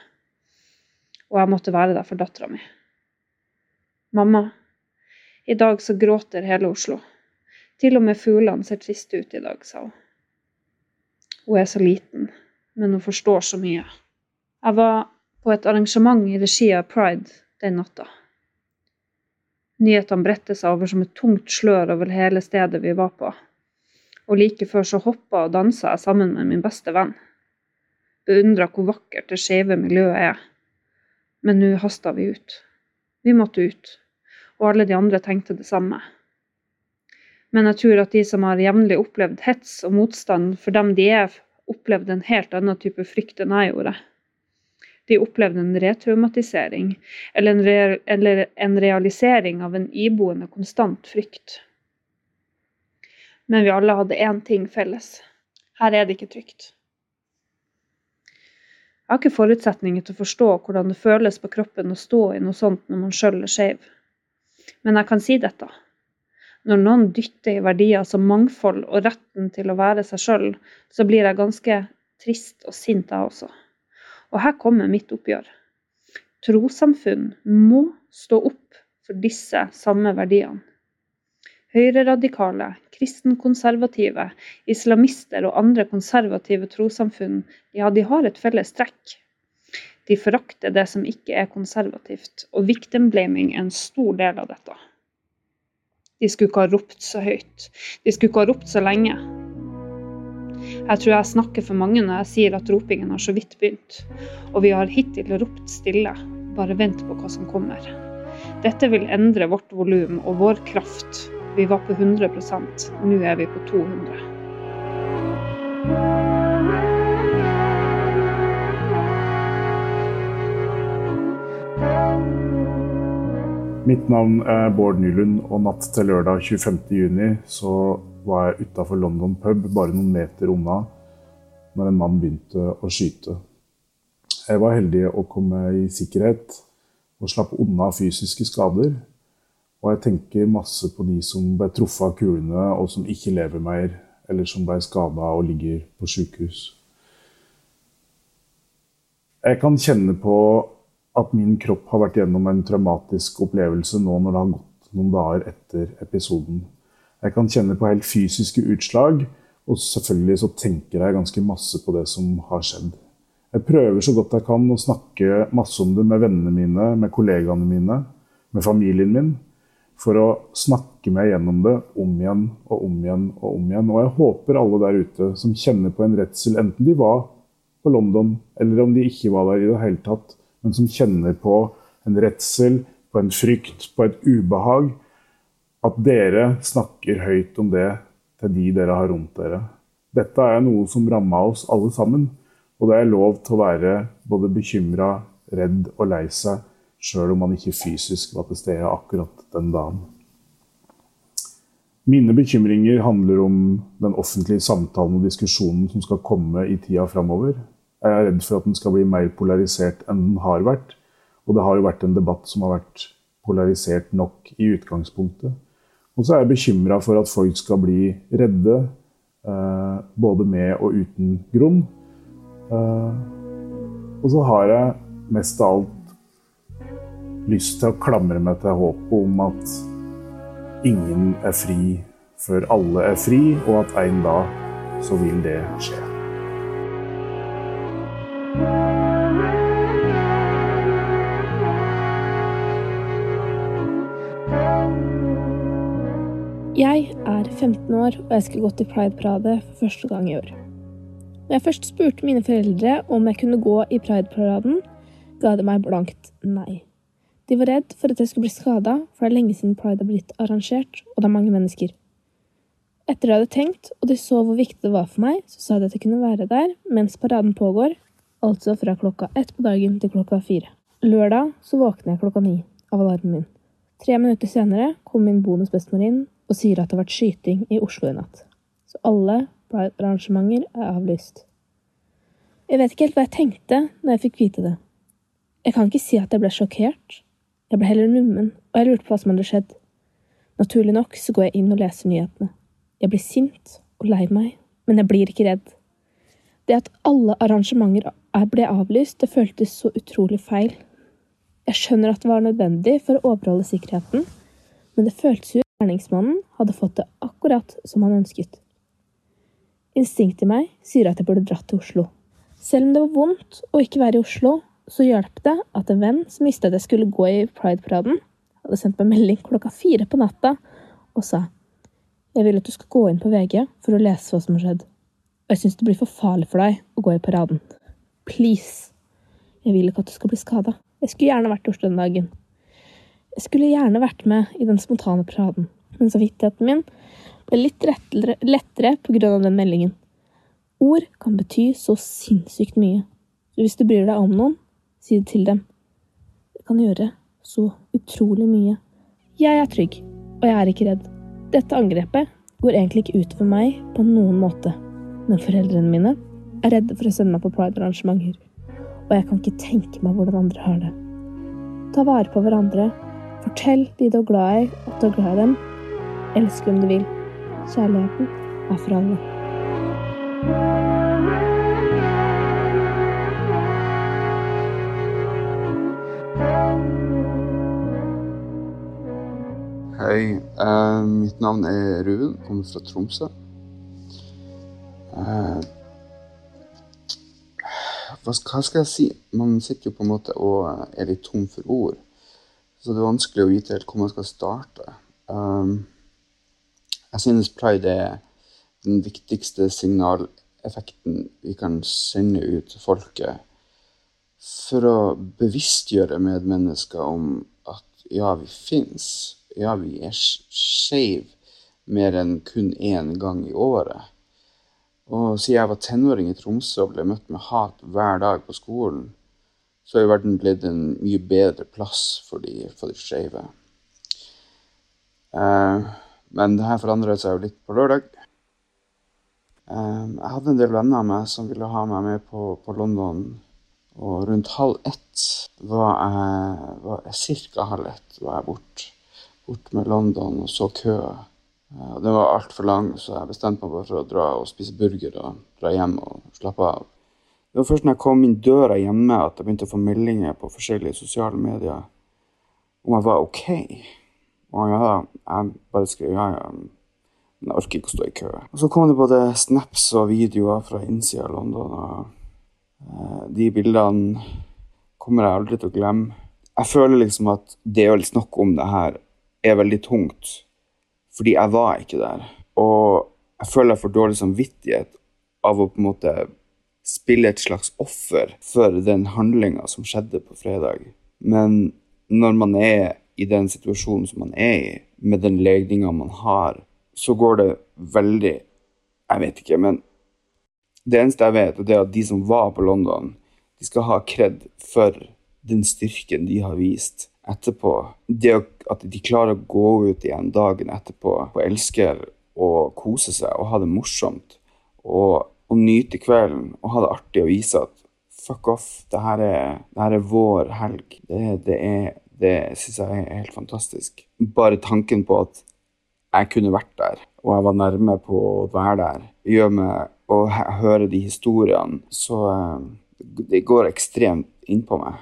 [SPEAKER 6] Og jeg måtte være der for dattera mi. Mamma, i dag så gråter hele Oslo. Til og med fuglene ser triste ut i dag, sa hun. Hun er så liten, men hun forstår så mye. Jeg var på et arrangement i regi av Pride den natta. Nyhetene bredte seg over som et tungt slør over hele stedet vi var på, og like før så hoppa og dansa jeg sammen med min beste venn. Beundra hvor vakkert det skeive miljøet er. Men nå hasta vi ut. Vi måtte ut, og alle de andre tenkte det samme. Men jeg tror at de som har jevnlig opplevd hets og motstand for dem de er, opplevde en helt annen type frykt enn jeg gjorde. De opplevde en retraumatisering, eller en, re eller en realisering av en iboende konstant frykt. Men vi alle hadde én ting felles. Her er det ikke trygt. Jeg har ikke forutsetninger til å forstå hvordan det føles på kroppen å stå i noe sånt når man sjøl er skeiv. Men jeg kan si dette. Når noen dytter i verdier som mangfold og retten til å være seg sjøl, så blir jeg ganske trist og sint, jeg også. Og her kommer mitt oppgjør. Trossamfunn må stå opp for disse samme verdiene. Høyreradikale, kristenkonservative, islamister og andre konservative trossamfunn, ja, de har et felles trekk. De forakter det som ikke er konservativt, og victim-blaming er en stor del av dette. De skulle ikke ha ropt så høyt. De skulle ikke ha ropt så lenge. Jeg tror jeg snakker for mange når jeg sier at ropingen har så vidt begynt. Og vi har hittil ropt stille. Bare vent på hva som kommer. Dette vil endre vårt volum og vår kraft. Vi var på 100% nå er vi på 200.
[SPEAKER 7] Mitt navn er Bård Nylund, og natt til lørdag 25.6 så var jeg utafor London pub, bare noen meter unna, når en mann begynte å skyte. Jeg var heldig å komme i sikkerhet og slapp unna fysiske skader. Og jeg tenker masse på de som ble truffet av kulene, og som ikke lever mer, eller som ble skada og ligger på sykehus. Jeg kan kjenne på at min kropp har vært gjennom en traumatisk opplevelse nå når det har gått noen dager etter episoden. Jeg kan kjenne på helt fysiske utslag, og selvfølgelig så tenker jeg ganske masse på det som har skjedd. Jeg prøver så godt jeg kan å snakke masse om det med vennene mine, med kollegaene mine, med familien min, for å snakke meg gjennom det om igjen og om igjen og om igjen. Og jeg håper alle der ute som kjenner på en redsel, enten de var på London eller om de ikke var der i det hele tatt, men som kjenner på en redsel, på en frykt, på et ubehag. At dere snakker høyt om det til de dere har rundt dere. Dette er noe som ramma oss alle sammen. Og det er lov til å være både bekymra, redd og lei seg, sjøl om man ikke fysisk var til stede akkurat den dagen. Mine bekymringer handler om den offentlige samtalen og diskusjonen som skal komme i tida framover. Jeg er redd for at den skal bli mer polarisert enn den har vært. Og det har jo vært en debatt som har vært polarisert nok i utgangspunktet. Og så er jeg bekymra for at folk skal bli redde, eh, både med og uten grunn. Eh, og så har jeg mest av alt lyst til å klamre meg til håpet om at ingen er fri før alle er fri, og at en dag så vil det skje.
[SPEAKER 1] Jeg er 15 år, og jeg skal gå til Pride-parade for første gang i år. Når jeg først spurte mine foreldre om jeg kunne gå i Pride-paraden, ga de meg blankt nei. De var redd for at jeg skulle bli skada, for det er lenge siden pride har blitt arrangert, og det er mange mennesker. Etter jeg hadde tenkt, og de så hvor viktig det var for meg, så sa de at jeg kunne være der mens paraden pågår, altså fra klokka ett på dagen til klokka fire. Lørdag så våkner jeg klokka ni av alarmen min. Tre minutter senere kom min bonusbestemor inn og sier at det har vært skyting i Oslo i natt. Så alle Pride-arrangementer er avlyst. Jeg vet ikke helt hva jeg tenkte når jeg fikk vite det. Jeg kan ikke si at jeg ble sjokkert. Jeg ble heller nummen, og jeg lurte på hva som hadde skjedd. Naturlig nok så går jeg inn og leser nyhetene. Jeg blir sint og lei meg, men jeg blir ikke redd. Det at alle arrangementer ble avlyst, det føltes så utrolig feil. Jeg skjønner at det var nødvendig for å overholde sikkerheten, men det føltes jo gjerningsmannen hadde fått det akkurat som han ønsket. Instinktet i meg sier at jeg burde dratt til Oslo. Selv om det var vondt å ikke være i Oslo, så hjalp det at en venn som visste at jeg skulle gå i Pride-paraden, hadde sendt meg melding klokka fire på natta og sa jeg vil at du skal gå inn på VG for å lese hva som har skjedd. Og jeg syns det blir for farlig for deg å gå i paraden. Please. Jeg vil ikke at du skal bli skada. Jeg skulle gjerne vært i Oslo den dagen. Jeg skulle gjerne vært med i den spontane paraden, men samvittigheten min ble litt lettere, lettere av den meldingen. Ord kan bety så sinnssykt mye, så hvis du bryr deg om noen, si det til dem. Det kan gjøre så utrolig mye. Jeg er trygg, og jeg er ikke redd. Dette angrepet går egentlig ikke ut for meg på noen måte men foreldrene mine er redde for å sende meg på pride-arrangementer, og jeg kan ikke tenke meg hvordan andre har det. Ta vare på hverandre. Fortell de du er glad i, at du er glad i dem. Elsk hvem du vil. Kjærligheten er for alle.
[SPEAKER 8] Hei, uh, mitt navn er Ruven, kommer fra Tromsø. Uh, hva, skal jeg si? Man sitter jo på en måte og er litt tom for ord. Så det er vanskelig å vite helt hvor man skal starte. Um, jeg synes pride er den viktigste signaleffekten vi kan sende ut til folket for å bevisstgjøre medmennesker om at ja, vi fins. Ja, vi er skeive mer enn kun én gang i året. Og siden jeg var tenåring i Tromsø og ble møtt med hat hver dag på skolen, så har jo verden blitt en mye bedre plass for de, for de skeive. Uh, men det her forandret seg jo litt på lørdag. Uh, jeg hadde en del venner av meg som ville ha meg med på, på London. Og rundt halv ett var jeg, var Cirka halv ett var jeg bort, bort med London og så køa. Og den var altfor lang, så jeg bestemte meg bare for å dra og spise burger og dra hjem og slappe av. Det var først når jeg kom inn døra hjemme at jeg begynte å få meldinger på forskjellige sosiale medier om jeg var OK. Og ja, jeg bare skrev ja, ja, men jeg orker ikke å stå i kø. Og så kom det både snaps og videoer fra innsida av London, og eh, de bildene kommer jeg aldri til å glemme. Jeg føler liksom at det å snakke om det her er veldig tungt fordi jeg var ikke der. Og jeg føler jeg får dårlig samvittighet av å på en måte spille et slags offer for den handlinga som skjedde på fredag. Men når man er i den situasjonen som man er i, med den legninga man har, så går det veldig Jeg vet ikke, men det eneste jeg vet, er at de som var på London, de skal ha kred for den styrken de har vist etterpå. Det at de klarer å gå ut igjen dagen etterpå og elsker å kose seg og ha det morsomt. Og, og nyte kvelden og ha det artig og vise at fuck off, det her er, det her er vår helg. Det, det, det syns jeg er helt fantastisk. Bare tanken på at jeg kunne vært der, og jeg var nærme på å være der, gjør meg å høre de historiene, så eh, det går ekstremt innpå meg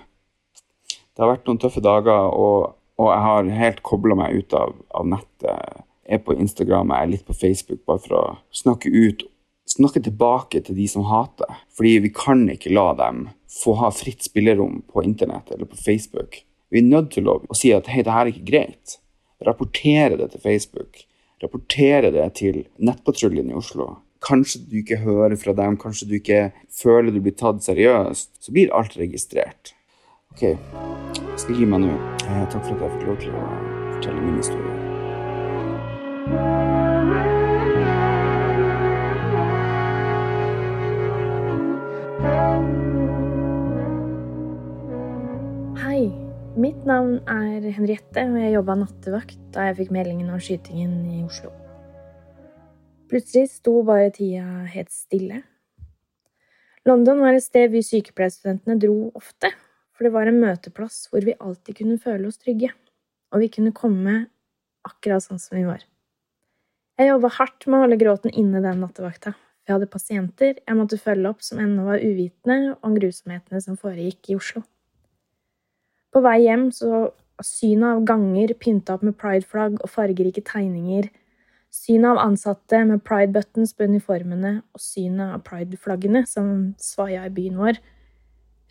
[SPEAKER 8] det har vært noen tøffe dager, og, og jeg har helt kobla meg ut av, av, nettet. Jeg er på Instagram, jeg er litt på Facebook, bare for å snakke ut Snakke tilbake til de som hater. Fordi vi kan ikke la dem få ha fritt spillerom på internett eller på Facebook. Vi er nødt til å, si at hei, det her er ikke greit. Rapportere det til Facebook. Rapportere det til Nettpatruljen i Oslo. Kanskje du ikke hører fra dem, kanskje du ikke føler du blir tatt seriøst. Så blir alt registrert. OK, jeg skal gi meg nå. Eh, takk for at jeg fikk lov til å fortelle min historie.
[SPEAKER 9] Mitt navn er Henriette, og jeg jobba nattevakt da jeg fikk meldingen om skytingen i Oslo. Plutselig sto bare tida helt stille. London var et sted vi sykepleierstudentene dro ofte, for det var en møteplass hvor vi alltid kunne føle oss trygge, og vi kunne komme akkurat sånn som vi var. Jeg jobba hardt med å holde gråten inne den nattevakta. Vi hadde pasienter jeg måtte følge opp som ennå var uvitende om grusomhetene som foregikk i Oslo. På vei hjem så synet av ganger pynta opp med prideflagg og fargerike tegninger, synet av ansatte med pride buttons på uniformene og synet av prideflaggene som svaia i byen vår,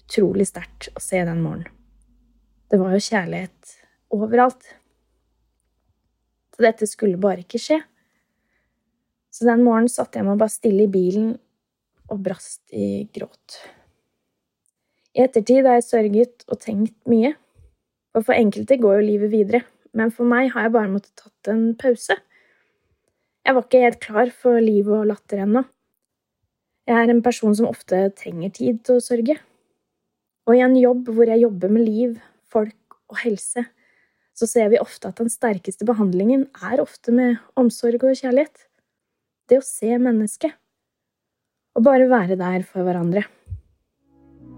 [SPEAKER 9] utrolig sterkt å se den morgenen. Det var jo kjærlighet overalt. Så dette skulle bare ikke skje. Så den morgenen satte jeg meg bare stille i bilen og brast i gråt. I ettertid har jeg sørget og tenkt mye. Og for enkelte går jo livet videre, men for meg har jeg bare måttet tatt en pause. Jeg var ikke helt klar for liv og latter ennå. Jeg er en person som ofte trenger tid til å sørge. Og i en jobb hvor jeg jobber med liv, folk og helse, så ser vi ofte at den sterkeste behandlingen er ofte med omsorg og kjærlighet det å se mennesket. Og bare være der for hverandre.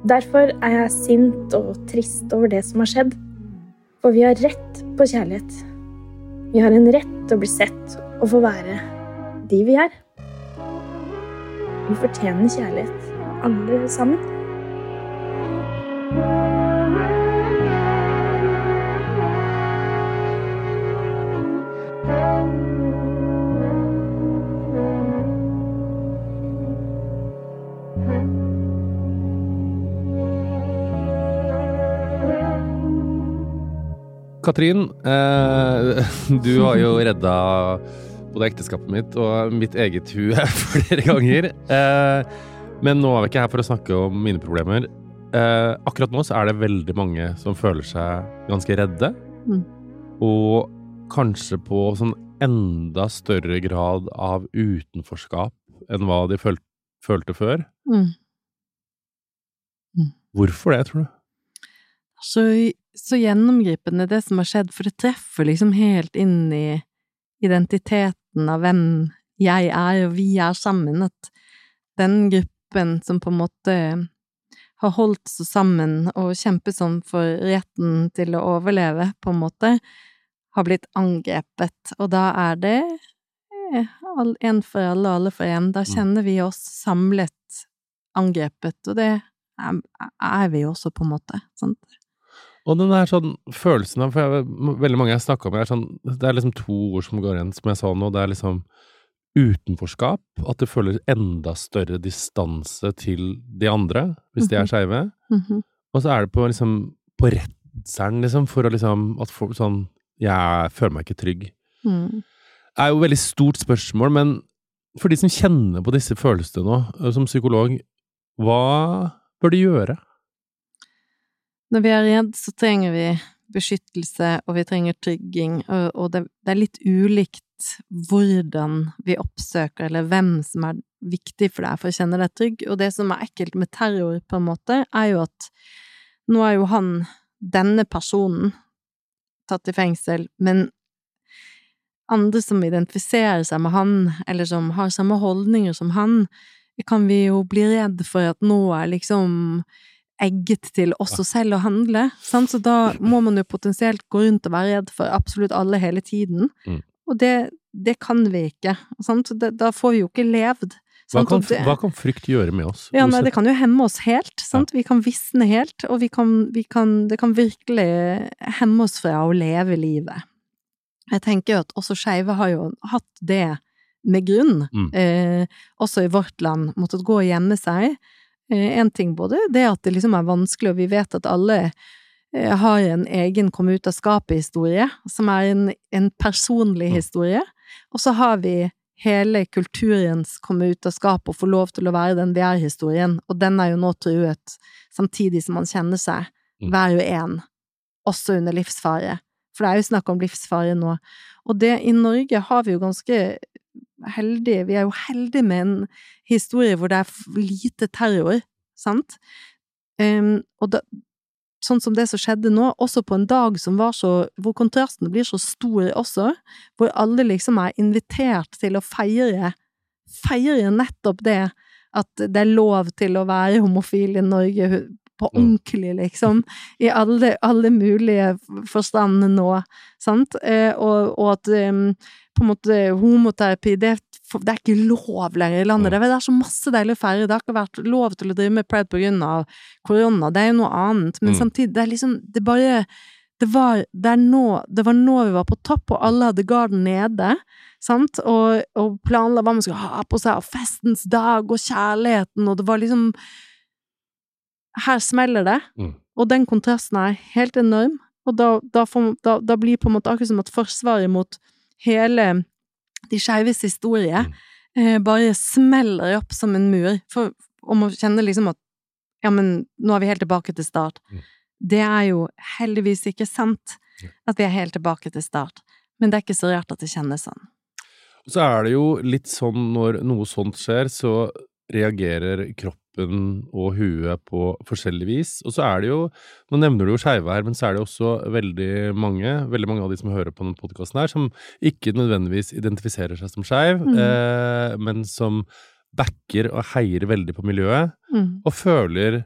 [SPEAKER 9] Derfor er jeg sint og trist over det som har skjedd. For vi har rett på kjærlighet. Vi har en rett til å bli sett og få være de vi er. Vi fortjener kjærlighet, alle sammen.
[SPEAKER 2] Katrin, eh, [laughs] du har jo redda både ekteskapet mitt og mitt eget hue [laughs] flere ganger. Eh, men nå er vi ikke her for å snakke om mine problemer. Eh, akkurat nå så er det veldig mange som føler seg ganske redde. Mm. Og kanskje på sånn enda større grad av utenforskap enn hva de føl følte før. Mm. Mm. Hvorfor det, tror du?
[SPEAKER 10] Så så gjennomgripende, det som har skjedd, for det treffer liksom helt inn i identiteten av hvem jeg er, og vi er sammen, at den gruppen som på en måte har holdt seg sammen og kjempet sånn for retten til å overleve, på en måte, har blitt angrepet, og da er det en for alle, alle for en. Da mm. kjenner vi oss samlet angrepet, og det er, vi jo også, på en måte. Sant?
[SPEAKER 2] Og den der sånn følelsen av For jeg, veldig mange jeg snakka med, er sånn Det er liksom to ord som går igjen, som jeg sa nå. Det er liksom utenforskap. At du føler enda større distanse til de andre, hvis de er mhm. skeive. Mm -hmm. Og så er det på liksom På redselen, liksom, for å liksom At folk sånn Jeg føler meg ikke trygg. Mm. Det er jo et veldig stort spørsmål, men for de som kjenner på disse følelsene nå, som psykolog, hva bør de gjøre?
[SPEAKER 10] Når vi er redd, så trenger vi beskyttelse, og vi trenger trygging, og, det, det, er litt ulikt hvordan vi oppsøker, eller hvem som er viktig for deg for å kjenne deg trygg. Og det som er ekkelt med terror, på en måte, er jo at nå er jo han, denne personen, tatt i fengsel, men andre som identifiserer seg med han, eller som har samme holdninger som han, kan vi jo bli redd for at nå er liksom egget til oss selv å handle, sant? så da må man jo potensielt gå rundt og være redd for absolutt alle hele tiden. Mm. Og det, det, kan vi ikke, sant? Da, da får vi jo ikke levd.
[SPEAKER 2] Hva kan, hva kan, frykt gjøre med oss?
[SPEAKER 10] Ja, nei, Det kan jo hemme oss helt. sant? Vi kan visne helt, og vi kan, vi kan, det kan virkelig hemme oss fra å leve livet. Jeg tenker jo at også skeive har jo hatt det med grunn, mm. eh, også i vårt land, måttet gå og gjemme seg. Eh, en ting både det at det liksom er vanskelig, og vi vet at alle eh, har en egen kom ut av skapet-historie, som er en, en personlig historie, og så har vi hele kulturens komme ut av skapet og få lov til å være den vi er-historien, og den er jo nå truet, samtidig som man kjenner seg, mm. hver og en, også under livsfare. For det er jo snakk om livsfare nå. Og det, i Norge har vi jo ganske heldige, vi er jo heldige med en historie hvor det er lite terror, sant? Um, og da sånn som det som skjedde nå, også på en dag som var så Hvor kontrasten blir så stor også, hvor alle liksom er invitert til å feire Feire nettopp det at det er lov til å være homofil i Norge på ordentlig, liksom, i alle, alle mulige forstand nå, sant, eh, og, og at på en måte homoterapi, det, det, er ikke lov lenger i landet. Det er så masse deilig å feire. Det har ikke vært lov til å drive med pride av korona, det er jo noe annet, men
[SPEAKER 2] Mm.
[SPEAKER 10] samtidig, det er liksom, det bare det var, det, nå, det var nå vi var på topp, og alle hadde garden nede, sant, og, og planla hva man skulle ha på seg, og festens dag, og kjærligheten, og det var liksom Her smeller det,
[SPEAKER 2] Mm.
[SPEAKER 10] og den kontrasten er helt enorm, og da, da, får, da, da blir på en måte akkurat som at forsvaret mot hele de skeives historie eh, bare smeller opp som en mur, for om å kjenne liksom at ja, men nå er vi helt tilbake til start. Det er jo heldigvis ikke sant at vi er helt tilbake til start, men det er ikke så rart at det kjennes sånn.
[SPEAKER 2] Og så er det jo litt sånn når noe sånt skjer, så reagerer kroppen og huet på forskjellig vis. Og så er det jo, nå nevner du jo skeive her, men så er det også veldig mange, veldig mange av de som hører på denne podkasten her, som ikke nødvendigvis identifiserer seg som skeiv,
[SPEAKER 10] Mm.
[SPEAKER 2] eh, men som backer og heier veldig på miljøet,
[SPEAKER 10] Mm.
[SPEAKER 2] og føler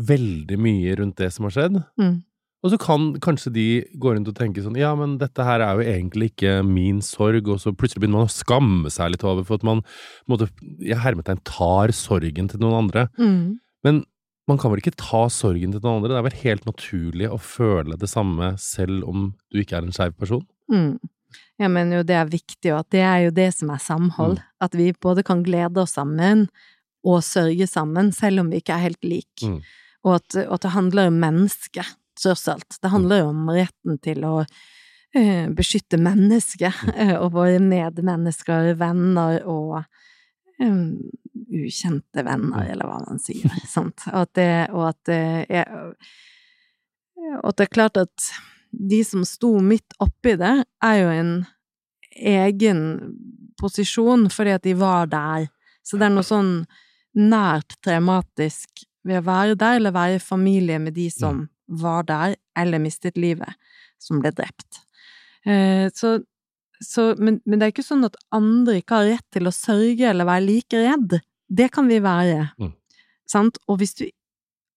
[SPEAKER 2] veldig mye rundt det som har skjedd.
[SPEAKER 10] Mm.
[SPEAKER 2] Og så kan kanskje de gå rundt og tenke sånn Ja, men dette her er jo egentlig ikke min sorg, og så plutselig begynner man å skamme seg litt over for at man måtte, i hermetegn tar sorgen til noen andre.
[SPEAKER 10] Mm.
[SPEAKER 2] Men man kan vel ikke ta sorgen til noen andre? Det er vel helt naturlig å føle det samme selv om du ikke er en skeiv person?
[SPEAKER 10] Mm. Jeg mener jo det er viktig, og at det er jo det som er samhold.
[SPEAKER 2] Mm.
[SPEAKER 10] At vi både kan glede oss sammen og sørge sammen, selv om vi ikke er helt like.
[SPEAKER 2] Mm.
[SPEAKER 10] Og, at, og at det handler om mennesket, tross alt. Det handler jo om retten til å eh, beskytte mennesket eh, og våre medmennesker, venner og eh, ukjente venner, eller hva man sier. [laughs] sant? Og at det, og at det er og at det er klart at de som sto midt oppi det, er jo en egen posisjon fordi at de var der. Så det er noe sånn nært traumatisk ved å være der, eller være i familie med de som var der, eller mistet livet, som ble drept. Eh, så, så men, men det er ikke sånn at andre ikke har rett til å sørge eller være like redd. Det kan vi være.
[SPEAKER 2] Mm.
[SPEAKER 10] Sant? Og hvis du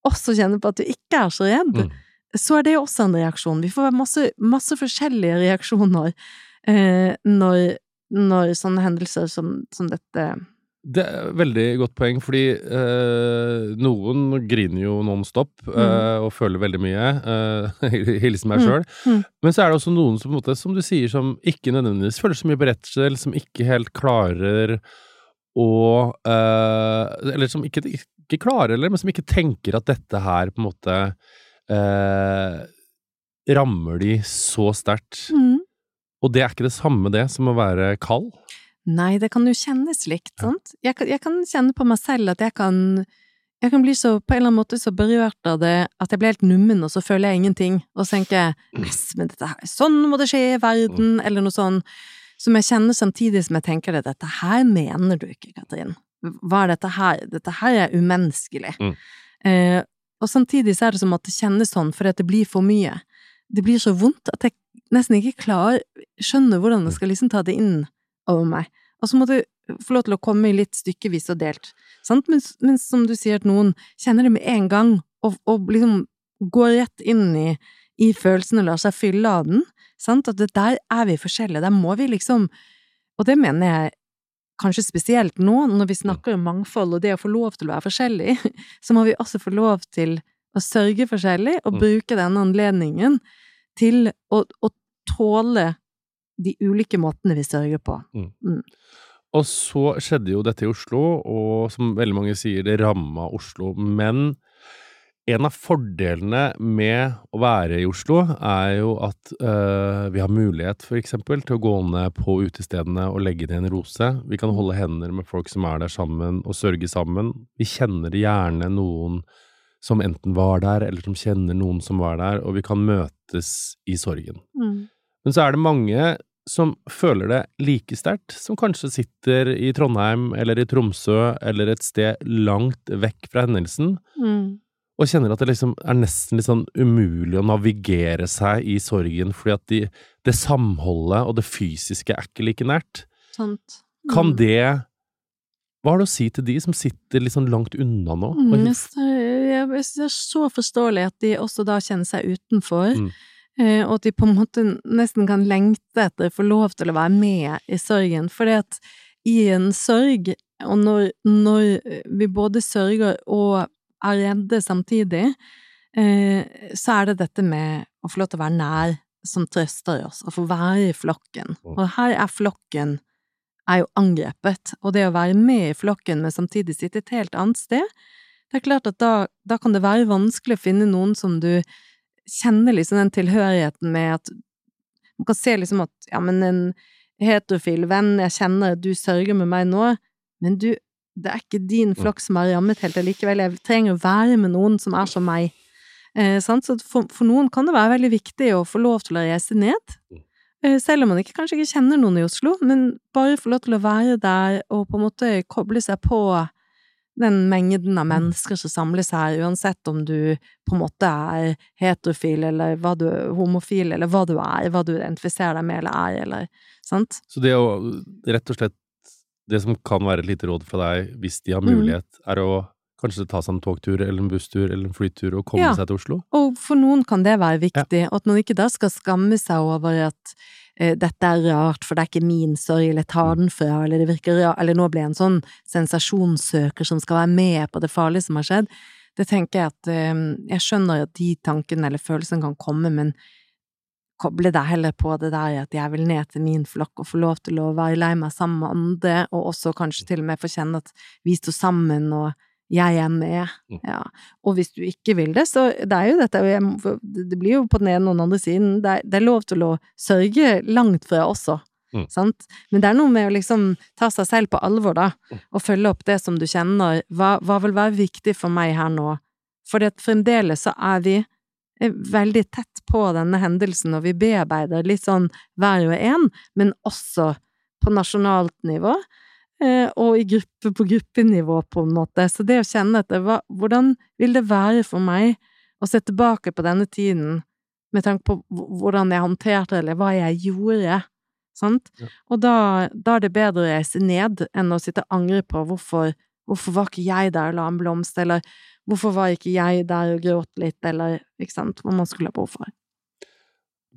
[SPEAKER 10] også kjenner på at du ikke er så redd,
[SPEAKER 2] Mm.
[SPEAKER 10] så er det også en reaksjon. Vi får masse, masse forskjellige reaksjoner eh, når, når sånne hendelser som, som dette
[SPEAKER 2] Det er et veldig godt poeng, fordi eh, noen griner jo non stop eh, og føler veldig mye. Eh, [laughs] Hilsen meg
[SPEAKER 10] Mm.
[SPEAKER 2] sjøl.
[SPEAKER 10] Mm.
[SPEAKER 2] Men så er det også noen som, måte, som du sier, som ikke nødvendigvis føler så mye beredsel, som ikke helt klarer å eh, Eller som ikke, ikke klarer, eller, men som ikke tenker at dette her på en måte eh, rammer de så sterkt.
[SPEAKER 10] Mm.
[SPEAKER 2] Og det er ikke det samme det som å være kald.
[SPEAKER 10] Nei, det kan jo kjennes likt, sant? Jeg kan, jeg kan kjenne på meg selv at jeg kan jeg kan bli så, på en eller annen måte så berørt av det at jeg blir helt nummen, og så føler jeg ingenting. Og så tenker jeg yes, men dette her, sånn må det skje i verden, eller noe sånn. Som jeg kjenner samtidig som jeg tenker det, dette her mener du ikke, Katrin. Hva er dette her? Dette her er umenneskelig.
[SPEAKER 2] Mm.
[SPEAKER 10] Eh, og samtidig så er det som at det kjennes sånn fordi at det blir for mye. Det blir så vondt at jeg nesten ikke klarer, skjønner hvordan jeg skal liksom ta det inn over meg. Og så må du få lov til å komme i litt stykkevis og delt. Sant? Men, men som du sier, at noen kjenner det med en gang, og, og liksom går rett inn i, i følelsen og lar seg fylle av den. Sant? At det, der er vi forskjellige. Der må vi liksom Og det mener jeg kanskje spesielt nå, når vi snakker om mangfold og det å få lov til å være forskjellig, [laughs] så må vi også få lov til å sørge forskjellig og
[SPEAKER 2] Mm.
[SPEAKER 10] bruke denne anledningen til å, å tåle de ulike måtene vi sørger på.
[SPEAKER 2] Og så skjedde jo dette i Oslo, og som veldig mange sier, det ramma Oslo. Men en av fordelene med å være i Oslo, er jo at øh, vi har mulighet eksempel til å gå ned på utestedene og legge ned en rose. Vi kan holde hender med folk som er der sammen, og sørge sammen. Vi kjenner gjerne noen som enten var der, eller som kjenner noen som var der, og vi kan møtes i sorgen.
[SPEAKER 10] Mm.
[SPEAKER 2] Men så er det mange som føler det like sterkt, som kanskje sitter i Trondheim eller i Tromsø eller et sted langt vekk fra hendelsen,
[SPEAKER 10] Mm.
[SPEAKER 2] og kjenner at det liksom er nesten litt sånn umulig å navigere seg i sorgen, fordi at de, det samholdet og det fysiske er ikke like nært.
[SPEAKER 10] Sant.
[SPEAKER 2] Kan
[SPEAKER 10] Mm.
[SPEAKER 2] det Hva har du å si til de som sitter litt sånn langt unna nå?
[SPEAKER 10] Mm, jeg jeg det er så forståelig at de også da kjenner seg utenfor,
[SPEAKER 2] Mm.
[SPEAKER 10] Eh, og at de på en måte nesten kan lengte etter å få lov til å være med i sorgen. Fordi at i en sorg, og når, når vi både sørger og er redde samtidig, eh, så er det dette med å få lov til å være nær som trøster oss, å få være i flokken. Og her er flokken er jo angrepet, og det å være med i flokken, men samtidig sitte et helt annet sted, det er klart at da, da kan det være vanskelig å finne noen som du kjenner liksom den tilhørigheten med at man kan se liksom at ja, men en heterofil venn, jeg kjenner du sørger med meg nå, men du, det er ikke din flokk som er rammet helt allikevel, jeg trenger å være med noen som er som meg. Eh, sant? Så for, for noen kan det være veldig viktig å få lov til å reise ned, eh, selv om man ikke, kanskje ikke kjenner noen i Oslo, men bare få lov til å være der og på en måte koble seg på den mengden av mennesker som samles her, uansett om du på en måte er heterofil eller hva du, homofil eller hva du er, hva du identifiserer deg med eller er, eller sant?
[SPEAKER 2] Så det å rett og slett Det som kan være et lite råd fra deg, hvis de har
[SPEAKER 10] Mm.
[SPEAKER 2] mulighet, er å kanskje ta seg en togtur eller en busstur eller en flytur og komme
[SPEAKER 10] Ja.
[SPEAKER 2] seg til Oslo?
[SPEAKER 10] Og for noen kan det være viktig, og at man ikke da skal skamme seg over at dette er rart, for det er ikke min sorg, eller ta den fra, eller det virker rart, eller nå ble jeg en sånn sensasjonssøker som skal være med på det farlige som har skjedd. Det tenker jeg at eh, jeg skjønner at de tankene eller følelsene kan komme, men koble deg heller på det der at jeg vil ned til min flokk og få lov til å være lei meg sammen med andre, og også kanskje til og med få kjenne at vi står sammen og jeg er med. Ja. Og hvis du ikke vil det, så det er jo dette Det blir jo på den ene og den andre siden. Det er, det er lov til å sørge langt fra også.
[SPEAKER 2] Mm.
[SPEAKER 10] Sant? Men det er noe med å liksom ta seg selv på alvor, da, og følge opp det som du kjenner. Hva, hva vil være viktig for meg her nå? For fremdeles så er vi eh, veldig tett på denne hendelsen, og vi bearbeider litt sånn hver og en, men også på nasjonalt nivå. Eh, Og i gruppe på gruppenivå, på en måte. Så det å kjenne etter hva, hvordan vil det være for meg å se tilbake på denne tiden med tanke på hvordan jeg håndterte det, eller hva jeg gjorde, sant? Og da, da er det bedre å reise ned enn å sitte og angre på hvorfor, hvorfor var ikke jeg der og la en blomst, eller hvorfor var ikke jeg der og gråt litt, eller ikke sant, hva man skulle ha behov for.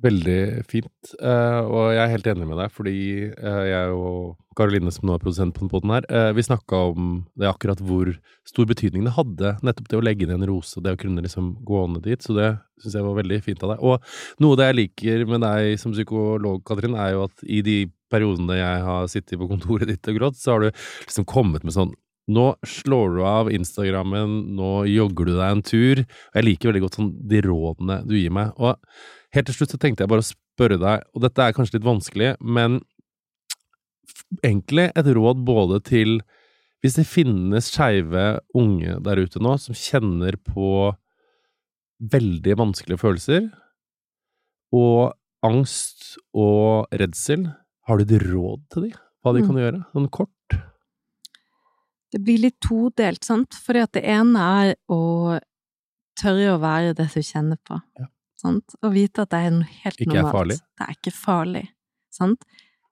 [SPEAKER 2] Veldig fint, uh, og jeg er helt enig med deg, fordi uh, jeg og Karoline, som nå er produsent på den podden her, eh, vi snakka om det akkurat hvor stor betydning det hadde, nettopp det å legge ned en rose, det å kunne liksom gå ned dit, så det syns jeg var veldig fint av deg. Og noe av det jeg liker med deg som psykolog, Katrin, er jo at i de periodene jeg har sittet på kontoret ditt og grått, så har du liksom kommet med sånn nå slår du av Instagrammen, nå jogger du deg en tur. Jeg liker veldig godt sånn de rådene du gir meg. Og helt til slutt så tenkte jeg bare å spørre deg, og dette er kanskje litt vanskelig, men egentlig et råd både til Hvis det finnes skeive unge der ute nå som kjenner på veldig vanskelige følelser, og angst og redsel, har du et råd til dem? Hva de
[SPEAKER 10] Mm.
[SPEAKER 2] kan gjøre? Sånn kort?
[SPEAKER 10] Det blir litt todelt, sant? Fordi at det ene er å tørre å være det du kjenner på. Sant? Og vite at det er noe helt
[SPEAKER 2] Ikke er
[SPEAKER 10] normalt.
[SPEAKER 2] farlig.
[SPEAKER 10] Det er ikke farlig. Sant?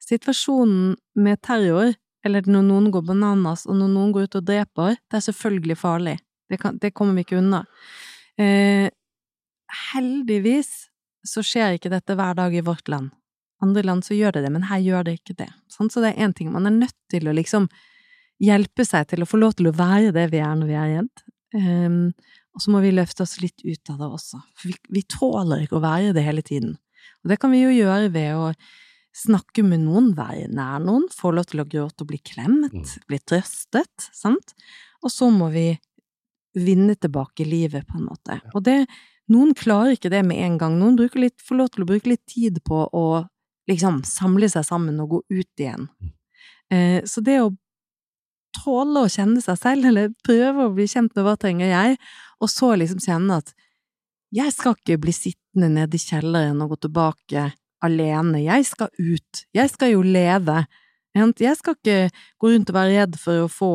[SPEAKER 10] Situasjonen med terror, eller når noen går bananas, og når noen går ut og dreper, det er selvfølgelig farlig. Det, kan, det kommer vi ikke unna. Eh, heldigvis så skjer ikke dette hver dag i vårt land. Andre land så gjør det det, men her gjør det ikke det. Sant? Så det er én ting. Man er nødt til å liksom hjelpe seg til å få lov til å være det vi er når vi er redd. Um, og så må vi løfte oss litt ut av det også. For vi, vi tåler ikke å være det hele tiden. Og det kan vi jo gjøre ved å snakke med noen, være nær noen, få lov til å gråte og bli klemt, bli trøstet, sant? Og så må vi vinne tilbake livet, på en måte. Og det, noen klarer ikke det med en gang. Noen litt, får lov til å bruke litt tid på å liksom samle seg sammen og gå ut igjen. Eh, så det å tåle å kjenne seg selv, [laughs] eller prøve å bli kjent med hva trenger jeg, og så liksom kjenne at jeg skal ikke bli sittende nede i kjelleren og gå tilbake alene, jeg skal ut, jeg skal jo leve Jeg skal ikke gå rundt og være redd for å få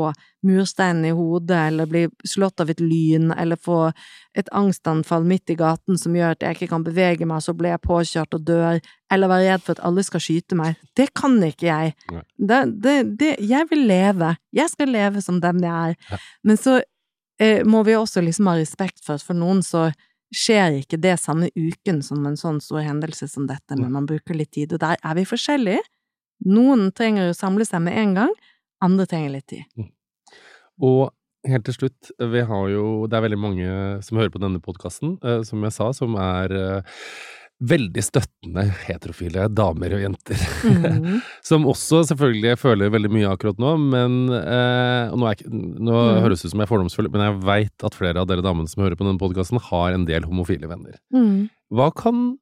[SPEAKER 10] mursteinen i hodet, eller bli slått av et lyn, eller få et angstanfall midt i gaten som gjør at jeg ikke kan bevege meg, så blir jeg påkjørt og dør, eller være redd for at alle skal skyte meg. Det kan ikke jeg. Det, det, det, jeg vil leve. Jeg skal leve som den jeg er. Men så eh, må vi også liksom ha respekt for at for noen så skjer ikke det samme uken som en sånn stor hendelse som dette, men man bruker litt tid, og der er vi forskjellige. Noen trenger å samle seg med en gang, andre trenger litt tid.
[SPEAKER 2] Og helt til slutt, vi har jo Det er veldig mange som hører på denne podkasten, eh, som jeg sa, som er eh, veldig støttende heterofile damer og jenter.
[SPEAKER 10] Mhm. [laughs]
[SPEAKER 2] som også selvfølgelig føler veldig mye akkurat nå, men eh, Nå, er, nå
[SPEAKER 10] mm.
[SPEAKER 2] høres det ut som jeg er fordomsfull, men jeg veit at flere av dere damene som hører på denne podkasten, har en del homofile venner.
[SPEAKER 10] Mm.
[SPEAKER 2] Hva kan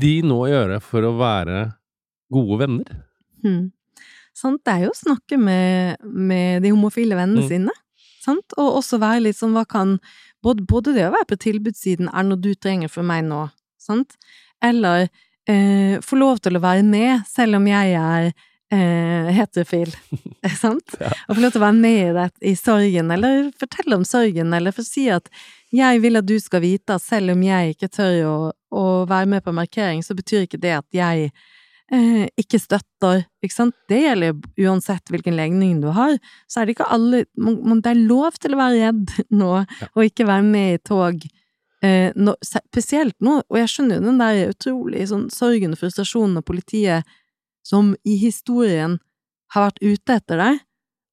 [SPEAKER 2] de nå gjøre for å være gode venner?
[SPEAKER 10] Hmm. Sant? Det er jo å snakke med, med de homofile vennene
[SPEAKER 2] Mm.
[SPEAKER 10] sine. Sant? Og også være litt sånn, hva kan både, både det å være på tilbudssiden er noe du trenger for meg nå, sant? Eller eh, få lov til å være med, selv om jeg er eh, heterofil, [laughs] [laughs] sant?
[SPEAKER 2] Ja.
[SPEAKER 10] Og få lov til å være med i, det, i sorgen, eller fortelle om sorgen, eller få si at jeg vil at du skal vite at selv om jeg ikke tør å, å være med på markering, så betyr ikke det at jeg eh, ikke støtter, ikke sant? Det gjelder uansett hvilken legning du har, så er det ikke alle man, Det er lov til å være redd [laughs] nå, og ikke være med i tog. Eh, nå, spesielt nå, og jeg skjønner jo den der utrolig sånn sorgen og frustrasjonen av politiet som i historien har vært ute etter deg,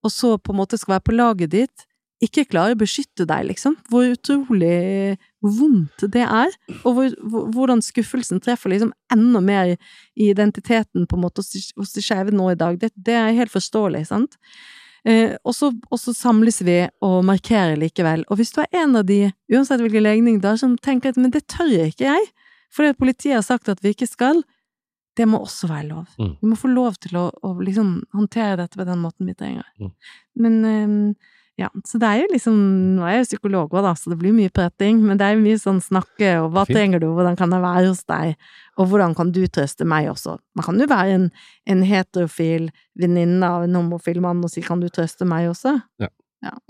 [SPEAKER 10] og så på en måte skal være på laget ditt, ikke klarer å beskytte deg, liksom. Hvor utrolig vondt det er, og hvor, hvor, hvordan skuffelsen treffer liksom enda mer i identiteten på en måte hos de, skeive nå i dag. Det, det er helt forståelig, sant? Eh, og, så, samles vi og markerer likevel. Og hvis du er en av de, uansett hvilken legning, du har, som tenker at men det tør ikke jeg, fordi politiet har sagt at vi ikke skal, det må også være lov.
[SPEAKER 2] Mm.
[SPEAKER 10] Vi må få lov til å, å liksom håndtere dette på den måten vi trenger.
[SPEAKER 2] Mm.
[SPEAKER 10] Men eh, ja, så det er jo liksom Nå er jeg jo psykolog òg, da, så det blir mye prating, men det er jo mye sånn snakke, og hva
[SPEAKER 2] Fint.
[SPEAKER 10] trenger du, hvordan kan jeg være hos deg, og hvordan kan du trøste meg også? Man kan jo være en, en heterofil venninne av en homofil mann og si kan du trøste meg også?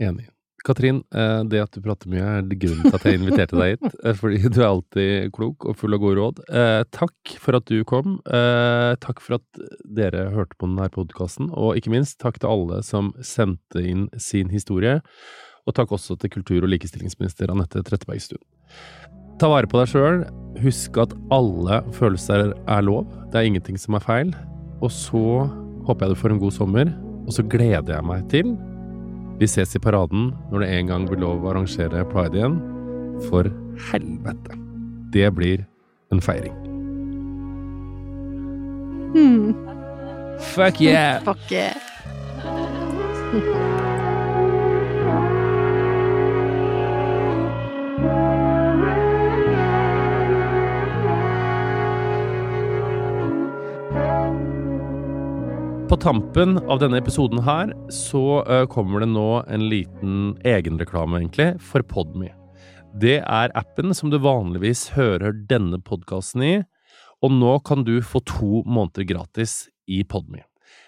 [SPEAKER 2] Enig. Katrin, eh, det at du prater mye er grunnen til at jeg inviterte deg hit, eh, fordi du er alltid klok og full av gode råd. Eh, Takk for at du kom. Takk for at dere hørte på denne podkasten, og ikke minst takk til alle som sendte inn sin historie. Og takk også til kultur- og likestillingsminister Anette Trettebergstuen. Ta vare på deg sjøl. Husk at alle følelser er lov. Det er ingenting som er feil. Og så håper jeg du får en god sommer, og så gleder jeg meg til vi ses i paraden når det en gang blir lov å arrangere pride igjen. For helvete. Det blir en feiring.
[SPEAKER 10] Hmm.
[SPEAKER 2] Fuck yeah!
[SPEAKER 10] Fuck yeah. [laughs]
[SPEAKER 2] På tampen av denne episoden her så eh, kommer det nå en liten egenreklame, egentlig, for Podme. Det er appen som du vanligvis hører denne podkasten i, og nå kan du få to måneder gratis i Podme.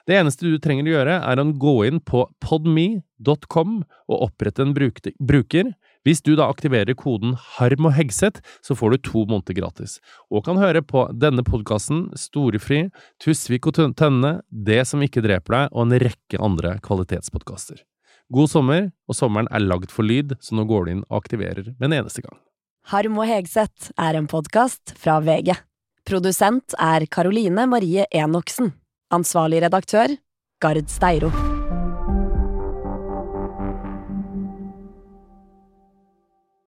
[SPEAKER 2] Det eneste du trenger å gjøre, er å gå inn på podme.com og opprette en bruker. Hvis du da aktiverer koden Harm og Hegseth, så får du to måneder gratis, og kan høre på denne podkasten, Storefri, Tusvik og Tønne, Det som ikke dreper deg, og en rekke andre kvalitetspodkaster. God sommer, og sommeren er lagd for lyd, så nå går du inn og aktiverer med en eneste gang.
[SPEAKER 11] Harm og Hegseth er en podkast fra VG. Produsent er Karoline Marie Enoksen. Ansvarlig redaktør, Gard Steiro.